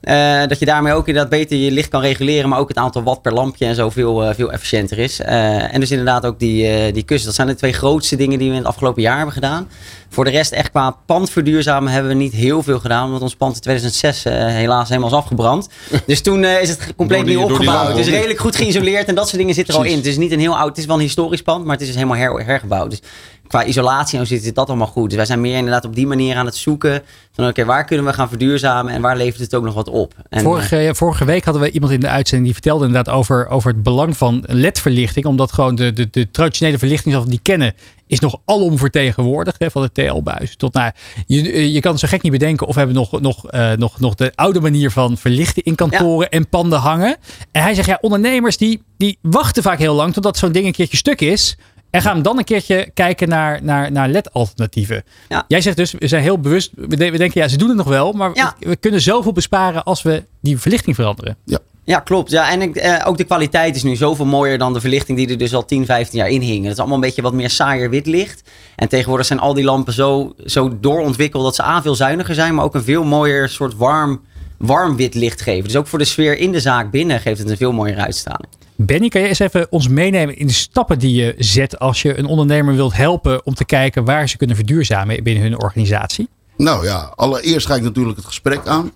Eh, dat je daarmee ook inderdaad beter je licht kan reguleren. Maar ook het aantal watt per lampje en zo veel, eh, veel efficiënter is. En dus inderdaad ook die, die kussen. Dat zijn de twee grootste dingen die we in het afgelopen jaar hebben gedaan. Voor de rest echt qua pand verduurzamen hebben we niet heel veel gedaan. Omdat ons pand in 2006 eh, helaas helemaal is afgebrand. (laughs) Dus toen is het compleet die- nieuw opgebouwd. lange Dus redelijk goed geïsoleerd en dat soort dingen zitten er al in. Het is niet een heel oud, het is wel een historisch pand. Maar het is dus helemaal her- hergebouwd. Dus qua isolatie en zo zit dat allemaal goed. Dus wij zijn meer inderdaad op die manier aan het zoeken. Van oké, waar kunnen we gaan verduurzamen en waar levert het ook nog wat op? En, vorige, vorige week hadden we iemand in de uitzending die vertelde inderdaad over, over het belang van LED-verlichting. Omdat gewoon de, de, de traditionele verlichting zoals we die kennen, is nog alom vertegenwoordigd. Hè, van de TL-buis tot naar. Je, eh, je kan zo gek niet bedenken of we hebben nog, nog, eh, nog, nog de oude manier van verlichten in kantoren en panden hangen. En hij zegt ja, ondernemers die, die wachten vaak heel lang totdat zo'n ding een keertje stuk is. En gaan dan een keertje kijken naar, naar, naar LED-alternatieven. Ja. Jij zegt dus, we zijn heel bewust. We, de- we denken, ja, ze doen het nog wel. Maar Ja. we, we kunnen zoveel besparen als we die verlichting veranderen. Ja. Ja, klopt. Ja, en ik, eh, ook de kwaliteit is nu zoveel mooier dan de verlichting die er dus al 10, 15 jaar in hing. Het is allemaal een beetje wat meer saaier wit licht. En tegenwoordig zijn al die lampen zo, zo doorontwikkeld dat ze A, veel zuiniger zijn, maar ook een veel mooier soort warm, warm wit licht geven. Dus ook voor de sfeer in de zaak binnen geeft het een veel mooiere uitstraling. Benny, kan je eens even ons meenemen in de stappen die je zet als je een ondernemer wilt helpen om te kijken waar ze kunnen verduurzamen binnen hun organisatie? Nou ja, allereerst ga ik natuurlijk het gesprek aan.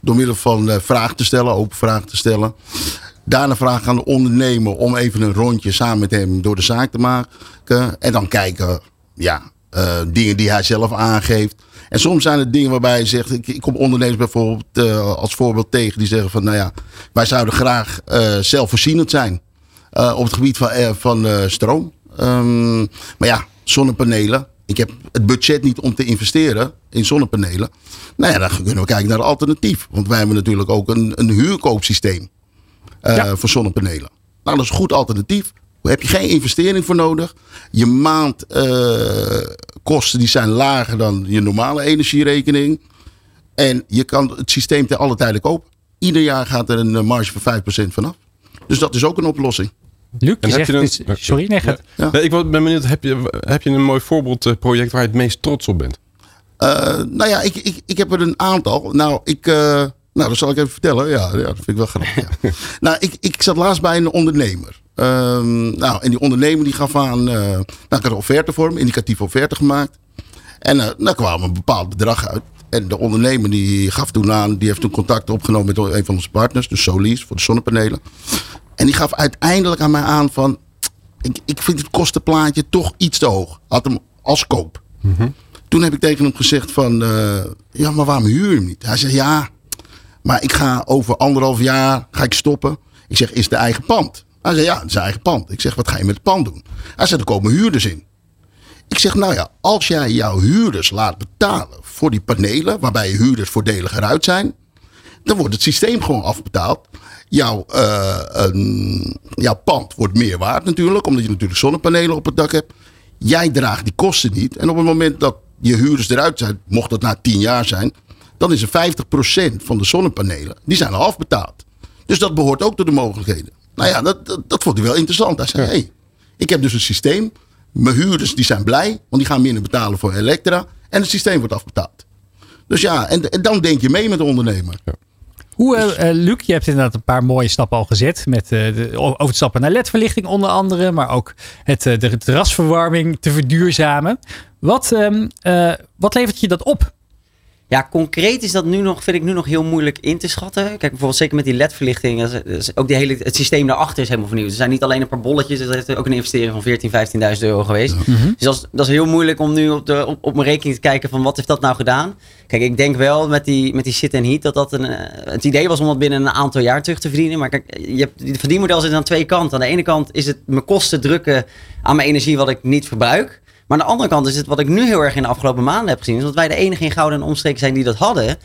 Door middel van eh, vragen te stellen, open vragen te stellen. Daarna vragen aan de ondernemer om even een rondje samen met hem door de zaak te maken. En dan kijken, ja, eh, dingen die hij zelf aangeeft. En soms zijn het dingen waarbij hij zegt, ik, ik kom ondernemers bijvoorbeeld eh, als voorbeeld tegen. Die zeggen van, nou ja, wij zouden graag eh, zelfvoorzienend zijn. eh, op het gebied van, van stroom. Ehm, maar ja, zonnepanelen. Ik heb het budget niet om te investeren in zonnepanelen. Nou ja, dan kunnen we kijken naar een alternatief. Want wij hebben natuurlijk ook een, een huurkoopsysteem Ja. voor zonnepanelen. Nou, dat is een goed alternatief. Daar heb je geen investering voor nodig. Je maandkosten die zijn lager dan je normale energierekening. En je kan het systeem ten alle tijde kopen. Ieder jaar gaat er een eh, marge van 5% vanaf. Dus dat is ook een oplossing. Luc, je zegt, je een- is- sorry, nee, gaat. Ja. Nee, ik ben benieuwd, heb je, heb je een mooi voorbeeldproject waar je het meest trots op bent? Eh, nou ja, ik, ik, ik heb er een aantal. Nou, ik, eh, nou, dat zal ik even vertellen. Ja, ja dat vind ik wel grappig. Ja. (laughs) nou, ik, ik zat laatst bij een ondernemer. Ehm, nou, en die ondernemer die gaf aan... eh nou, ik had een offerte voor hem, indicatieve offerte gemaakt. En eh nou kwam een bepaald bedrag uit. En de ondernemer die gaf toen aan, die heeft toen contact opgenomen met een van onze partners, dus Solis, voor de zonnepanelen. En die gaf uiteindelijk aan mij aan van, ik, ik vind het kostenplaatje toch iets te hoog. Had hem als koop. Toen heb ik tegen hem gezegd van, eh, ja, maar waarom huur je hem niet? Hij zei, ja, maar ik ga over anderhalf jaar ga ik stoppen. Ik zeg, is de eigen pand? Hij zei, ja, het is een eigen pand. Ik zeg, wat ga je met het pand doen? Hij zei, er komen huurders in. Ik zeg, nou ja, als jij jouw huurders laat betalen voor die panelen, waarbij je huurders voordeliger uit zijn, dan wordt het systeem gewoon afbetaald. Jouw, eh, jouw pand wordt meer waard natuurlijk, omdat je natuurlijk zonnepanelen op het dak hebt. Jij draagt die kosten niet. En op het moment dat je huurders eruit zijn, mocht dat na 10 jaar zijn, dan is er 50% van de zonnepanelen, die zijn al afbetaald. Dus dat behoort ook tot de mogelijkheden. Nou ja, dat, dat, dat vond hij wel interessant. Hij zei, hey, ik heb dus een systeem. Mijn huurders die zijn blij, want die gaan minder betalen voor Elektra. En het systeem wordt afbetaald. Dus ja, en, en dan denk je mee met de ondernemer. Hoe, eh, eh, Luc, je hebt inderdaad een paar mooie stappen al gezet. Met eh, de, over het stappen naar ledverlichting onder andere. Maar ook het, eh, de terrasverwarming te verduurzamen. Wat, ehm, eh, wat levert je dat op? Ja, concreet is dat nu nog, vind ik nu nog heel moeilijk in te schatten. Kijk, bijvoorbeeld zeker met die LED-verlichting. is- is Ook die hele, het systeem daarachter is helemaal vernieuwd. Er zijn niet alleen een paar bolletjes. Het heeft ook een investering van 14.000, 15.000 euro geweest. Dus dat is, dat is heel moeilijk om nu op, de, op, op mijn rekening te kijken van wat heeft dat nou gedaan. Kijk, ik denk wel met die, met die sit en heat dat dat een... eh, Het idee was om dat binnen een aantal jaar terug te verdienen. Maar kijk, je hebt, het verdienmodel zit aan twee kanten. Aan de ene kant is het mijn kosten drukken aan mijn energie wat ik niet verbruik. Maar aan de andere kant is het wat ik nu heel erg in de afgelopen maanden heb gezien. Is dat wij de enige in Gouden en omstreken zijn die dat hadden. Op een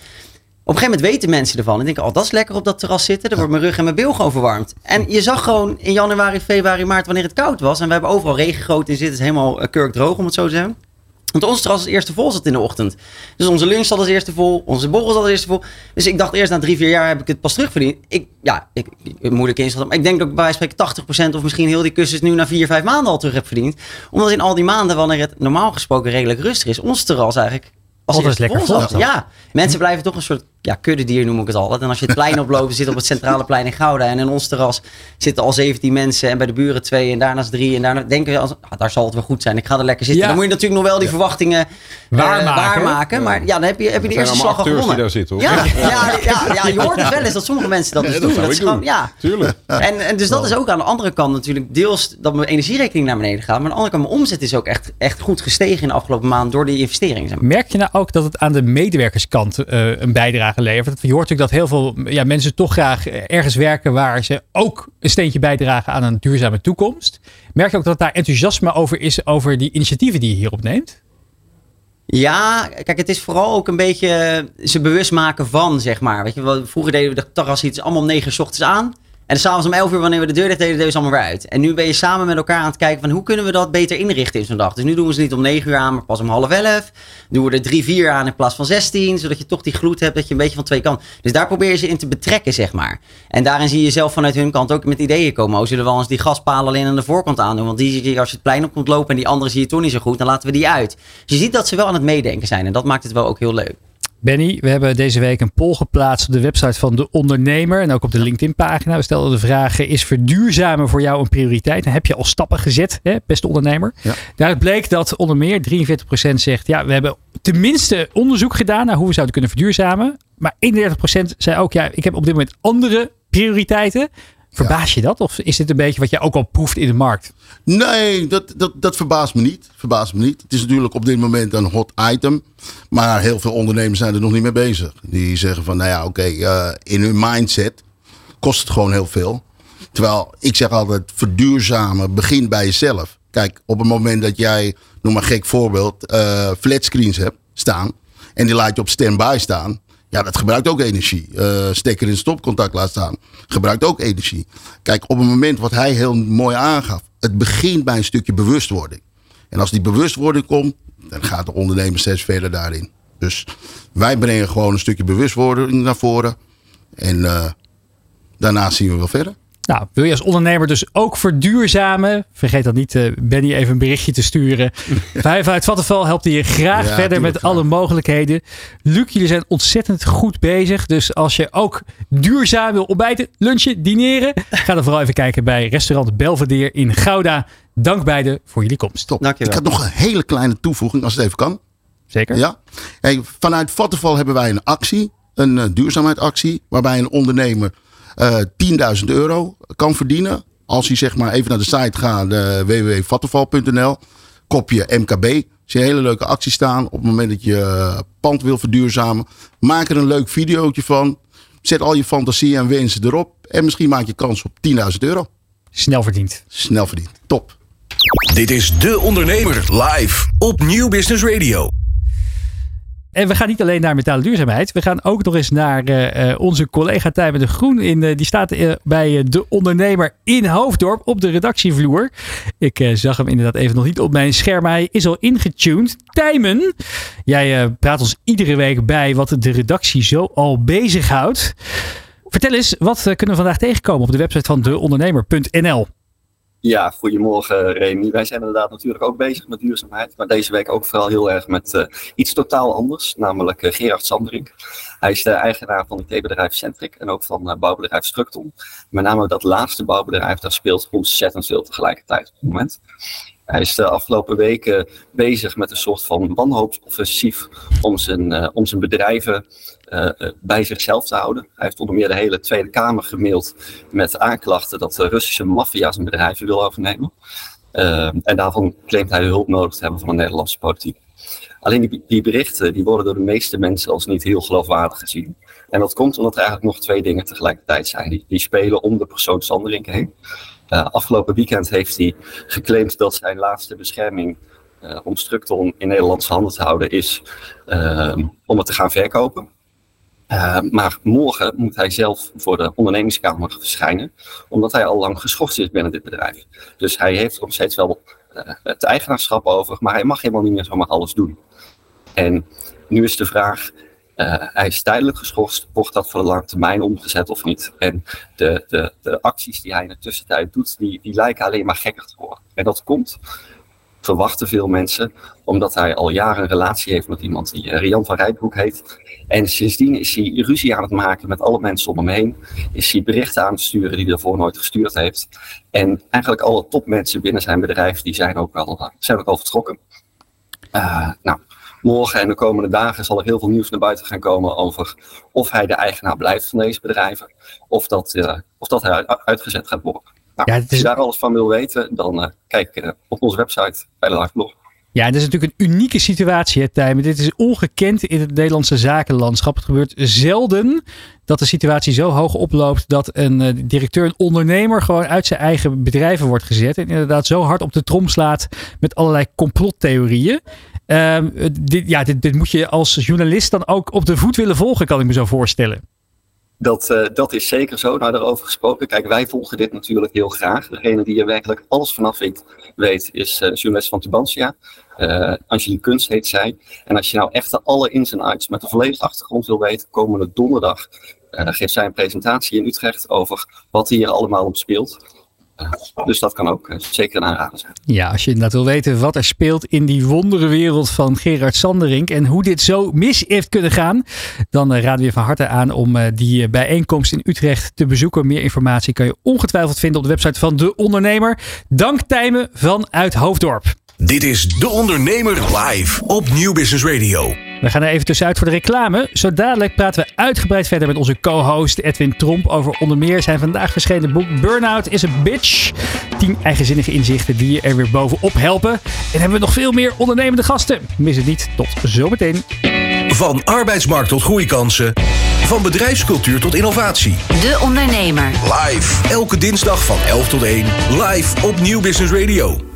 gegeven moment weten mensen ervan. En denken, oh, dat is lekker op dat terras zitten. Dan wordt mijn rug en mijn bil gewoon verwarmd. En je zag gewoon in januari, februari, maart, wanneer het koud was. En we hebben overal regengoot in zitten. Is helemaal eh, kurkdroog, om het zo te zeggen. Want ons terras als eerste vol zat in de ochtend. Dus onze lunch zat als eerste vol. Onze borrel zat als eerste vol. Dus ik dacht eerst na drie, vier jaar heb ik het pas terugverdiend. Ik, ja, ik, ik- moeilijk inschatten. Maar ik denk dat ik bij spreken 80% of misschien heel die kussens nu na vier, vijf maanden al terug heb verdiend. Omdat in al die maanden, wanneer het normaal gesproken redelijk rustig is, ons terras eigenlijk als Altijd lekker vol vol zat. Ja, mensen blijven toch een soort ja, kuddedier noem ik het altijd. En als je het plein oploopt, zit op het centrale plein in Gouda. En in ons terras zitten al 17 mensen. En bij de buren twee en daarnaast drie. En daarna denken we, als, ah, daar zal het wel goed zijn. Ik ga er lekker zitten. Ja. Dan moet je natuurlijk nog wel die verwachtingen eh, Waarmaken. waarmaken. Maar ja, dan heb je, heb je de eerste slag al die gewonnen. daar zitten, hoor. Ja, ja, ja, ja, je hoort het wel eens dat sommige mensen dat dus dat doen. zou Dat ik is gewoon, doen. ja. Tuurlijk. En, en dus dat is ook aan de andere kant natuurlijk deels dat mijn energierekening naar beneden gaat. Maar aan de andere kant, mijn omzet is ook echt, echt goed gestegen in de afgelopen maand door die investeringen. Merk je nou ook dat het aan de medewerkerskant eh, een bijdrage levert? Je hoort natuurlijk dat heel veel ja, mensen toch graag ergens werken waar ze ook een steentje bijdragen aan een duurzame toekomst. Merk je ook dat daar enthousiasme over is over die initiatieven die je hierop neemt? Ja, kijk, het is vooral ook een beetje ze bewust maken van, zeg maar. Weet je, vroeger deden we de terras iets allemaal om 9 uur 's ochtends aan. En s'avonds om 11 uur, wanneer we de deur dicht deden, deden ze allemaal weer uit. En nu ben je samen met elkaar aan het kijken van hoe kunnen we dat beter inrichten in zo'n dag. Dus nu doen we ze niet om 9 uur aan, maar pas om half 11. Doen we er 3, 4 aan in plaats van 16. Zodat je toch die gloed hebt, dat je een beetje van twee kanten. Dus daar probeer je ze in te betrekken, zeg maar. En daarin zie je zelf vanuit hun kant ook met ideeën komen. Oh, zullen we wel eens die gaspalen alleen aan de voorkant aandoen? Want die zie je als je het plein op komt lopen en die andere zie je toch niet zo goed. Dan laten we die uit. Dus je ziet dat ze wel aan het meedenken zijn. En dat maakt het wel ook heel leuk. Benny, we hebben deze week een poll geplaatst op de website van De Ondernemer en ook op de LinkedIn-pagina. We stelden de vraag, is verduurzamen voor jou een prioriteit? En heb je al stappen gezet, hè, beste ondernemer? Ja. Daaruit bleek dat onder meer 43% zegt, ja, we hebben tenminste onderzoek gedaan naar hoe we zouden kunnen verduurzamen. Maar 31% zei ook, ja, ik heb op dit moment andere prioriteiten. Verbaas je dat? Of is dit een beetje wat je ook al proeft in de markt? Nee, dat, dat, dat verbaast me niet. Verbaast me niet. Het is natuurlijk op dit moment een hot item. Maar heel veel ondernemers zijn er nog niet mee bezig. Die zeggen van, nou ja, oké, eh, in hun mindset kost het gewoon heel veel. Terwijl ik zeg altijd, verduurzamen begint bij jezelf. Kijk, op het moment dat jij, noem maar een gek voorbeeld, eh flatscreens hebt staan. En die laat je op standby staan. Ja, dat gebruikt ook energie. Eh, stekker in stopcontact laat staan. Gebruikt ook energie. Kijk, op het moment wat hij heel mooi aangaf. Het begint bij een stukje bewustwording. En als die bewustwording komt, dan gaat de ondernemer steeds verder daarin. Dus wij brengen gewoon een stukje bewustwording naar voren. En eh, daarna zien we wel verder. Nou, wil je als ondernemer dus ook verduurzamen? Vergeet dan niet eh, Benny even een berichtje te sturen. (laughs) Vijf uit Vattenval helpt je graag Ja, verder met alle mogelijkheden. Luc, jullie zijn ontzettend goed bezig. Dus als je ook duurzaam wil ontbijten, lunchen, dineren... ga dan vooral even kijken bij restaurant Belvedere in Gouda. Dank beiden voor jullie komst. Top. Dankjewel. Ik had nog een hele kleine toevoeging, als het even kan. Zeker. Ja. Hey, vanuit Vattenval hebben wij een actie, een uh, duurzaamheidsactie, waarbij een ondernemer uh, 10.000 euro kan verdienen. Als hij zeg maar even naar de site gaat, uh, www.vattenval.nl, kopje MKB. Zie je een hele leuke actie staan. Op het moment dat je uh, pand wil verduurzamen, maak er een leuk videootje van. Zet al je fantasie en wensen erop. En misschien maak je kans op 10.000 euro. Snel verdiend. Snel verdiend. Top. Dit is De Ondernemer live op Nieuw Business Radio. En we gaan niet alleen naar metalen duurzaamheid. We gaan ook nog eens naar uh, onze collega Tijmen de Groen. In, uh, die staat bij De Ondernemer in Hoofddorp op de redactievloer. Ik zag hem inderdaad even nog niet op mijn scherm. Hij is al ingetuned. Tijmen, jij praat ons iedere week bij wat de redactie zo al bezighoudt. Vertel eens, wat kunnen we vandaag tegenkomen op de website van deondernemer.nl? Ja, goedemorgen Remy. Wij zijn inderdaad natuurlijk ook bezig met duurzaamheid, maar deze week ook vooral heel erg met uh, iets totaal anders, namelijk uh, Gerard Sanderink. Hij is de eigenaar van het IT-bedrijf Centric en ook van uh, bouwbedrijf Structon. Met name dat laatste bouwbedrijf, daar speelt ontzettend veel tegelijkertijd op het moment. Hij is de afgelopen weken bezig met een soort van wanhoopsoffensief om zijn, om zijn bedrijven uh, bij zichzelf te houden. Hij heeft onder meer de hele Tweede Kamer gemaild met aanklachten dat de Russische maffia zijn bedrijven wil overnemen. En daarvan claimt hij hulp nodig te hebben van de Nederlandse politiek. Alleen die, die, berichten die worden door de meeste mensen als niet heel geloofwaardig gezien. En dat komt omdat er eigenlijk nog twee dingen tegelijkertijd zijn. Die, die spelen om de persoon Sanderink heen. Uh, afgelopen weekend heeft hij geclaimd dat zijn laatste bescherming uh, om Structon in Nederlandse handen te houden is uh, om het te gaan verkopen. Uh, maar morgen moet hij zelf voor de ondernemingskamer verschijnen, omdat hij al lang geschorst is binnen dit bedrijf. Dus hij heeft nog steeds wel het eigenaarschap over, maar hij mag helemaal niet meer zomaar alles doen. En nu is de vraag, hij is tijdelijk geschorst, wordt dat voor de lange termijn omgezet of niet? En de, de, de acties die hij in de tussentijd doet, die, die lijken alleen maar gekker te worden. En dat komt verwachten veel mensen, omdat hij al jaren een relatie heeft met iemand die uh, Rian van Rijtbroek heet. En sindsdien is hij ruzie aan het maken met alle mensen om hem heen. Is hij berichten aan het sturen die hij daarvoor nooit gestuurd heeft. En eigenlijk alle topmensen binnen zijn bedrijf, die zijn ook al, zijn ook al vertrokken. Nou, morgen en de komende dagen zal er heel veel nieuws naar buiten gaan komen over of hij de eigenaar blijft van deze bedrijven. Of dat, uh, of dat hij uitgezet gaat worden. Nou, ja, is... Als je daar alles van wil weten, dan uh, kijk uh, op onze website bij de live blog. Ja, het is natuurlijk een unieke situatie, hè, Tijmen. Dit is ongekend in het Nederlandse zakenlandschap. Het gebeurt zelden dat de situatie zo hoog oploopt dat een uh, directeur, een ondernemer, gewoon uit zijn eigen bedrijven wordt gezet. En inderdaad zo hard op de trom slaat met allerlei complottheorieën. Um, dit, ja, dit, moet je als journalist dan ook op de voet willen volgen, kan ik me zo voorstellen. Dat, uh, dat is zeker zo. Nou, daarover gesproken. Kijk, wij volgen dit natuurlijk heel graag. Degene die er werkelijk alles vanaf weet, is uh, journalist van Tubantia. Uh, Kunst heet zij. En als je nou echt de alle ins en outs met de volledige achtergrond wil weten, komende donderdag geeft zij een presentatie in Utrecht over wat hier allemaal op speelt. Dus dat kan ook zeker een aanrader zijn. Ja, als je inderdaad wil weten wat er speelt in die wonderenwereld van Gerard Sanderink en hoe dit zo mis heeft kunnen gaan, dan raden we je van harte aan om die bijeenkomst in Utrecht te bezoeken. Meer informatie kan je ongetwijfeld vinden op de website van De Ondernemer. Dank Tijmen vanuit Hoofddorp. Dit is De Ondernemer live op Nieuw Business Radio. We gaan er even tussenuit voor de reclame. Zo dadelijk praten we uitgebreid verder met onze co-host Edwin Tromp over onder meer zijn vandaag verschenen boek Burnout is a Bitch. 10 eigenzinnige inzichten die je er weer bovenop helpen. En hebben we nog veel meer ondernemende gasten. Mis het niet. Tot zometeen. Van arbeidsmarkt tot groeikansen. Van bedrijfscultuur tot innovatie. De Ondernemer. Live. Elke dinsdag van 11 tot 1. Live op Nieuw Business Radio.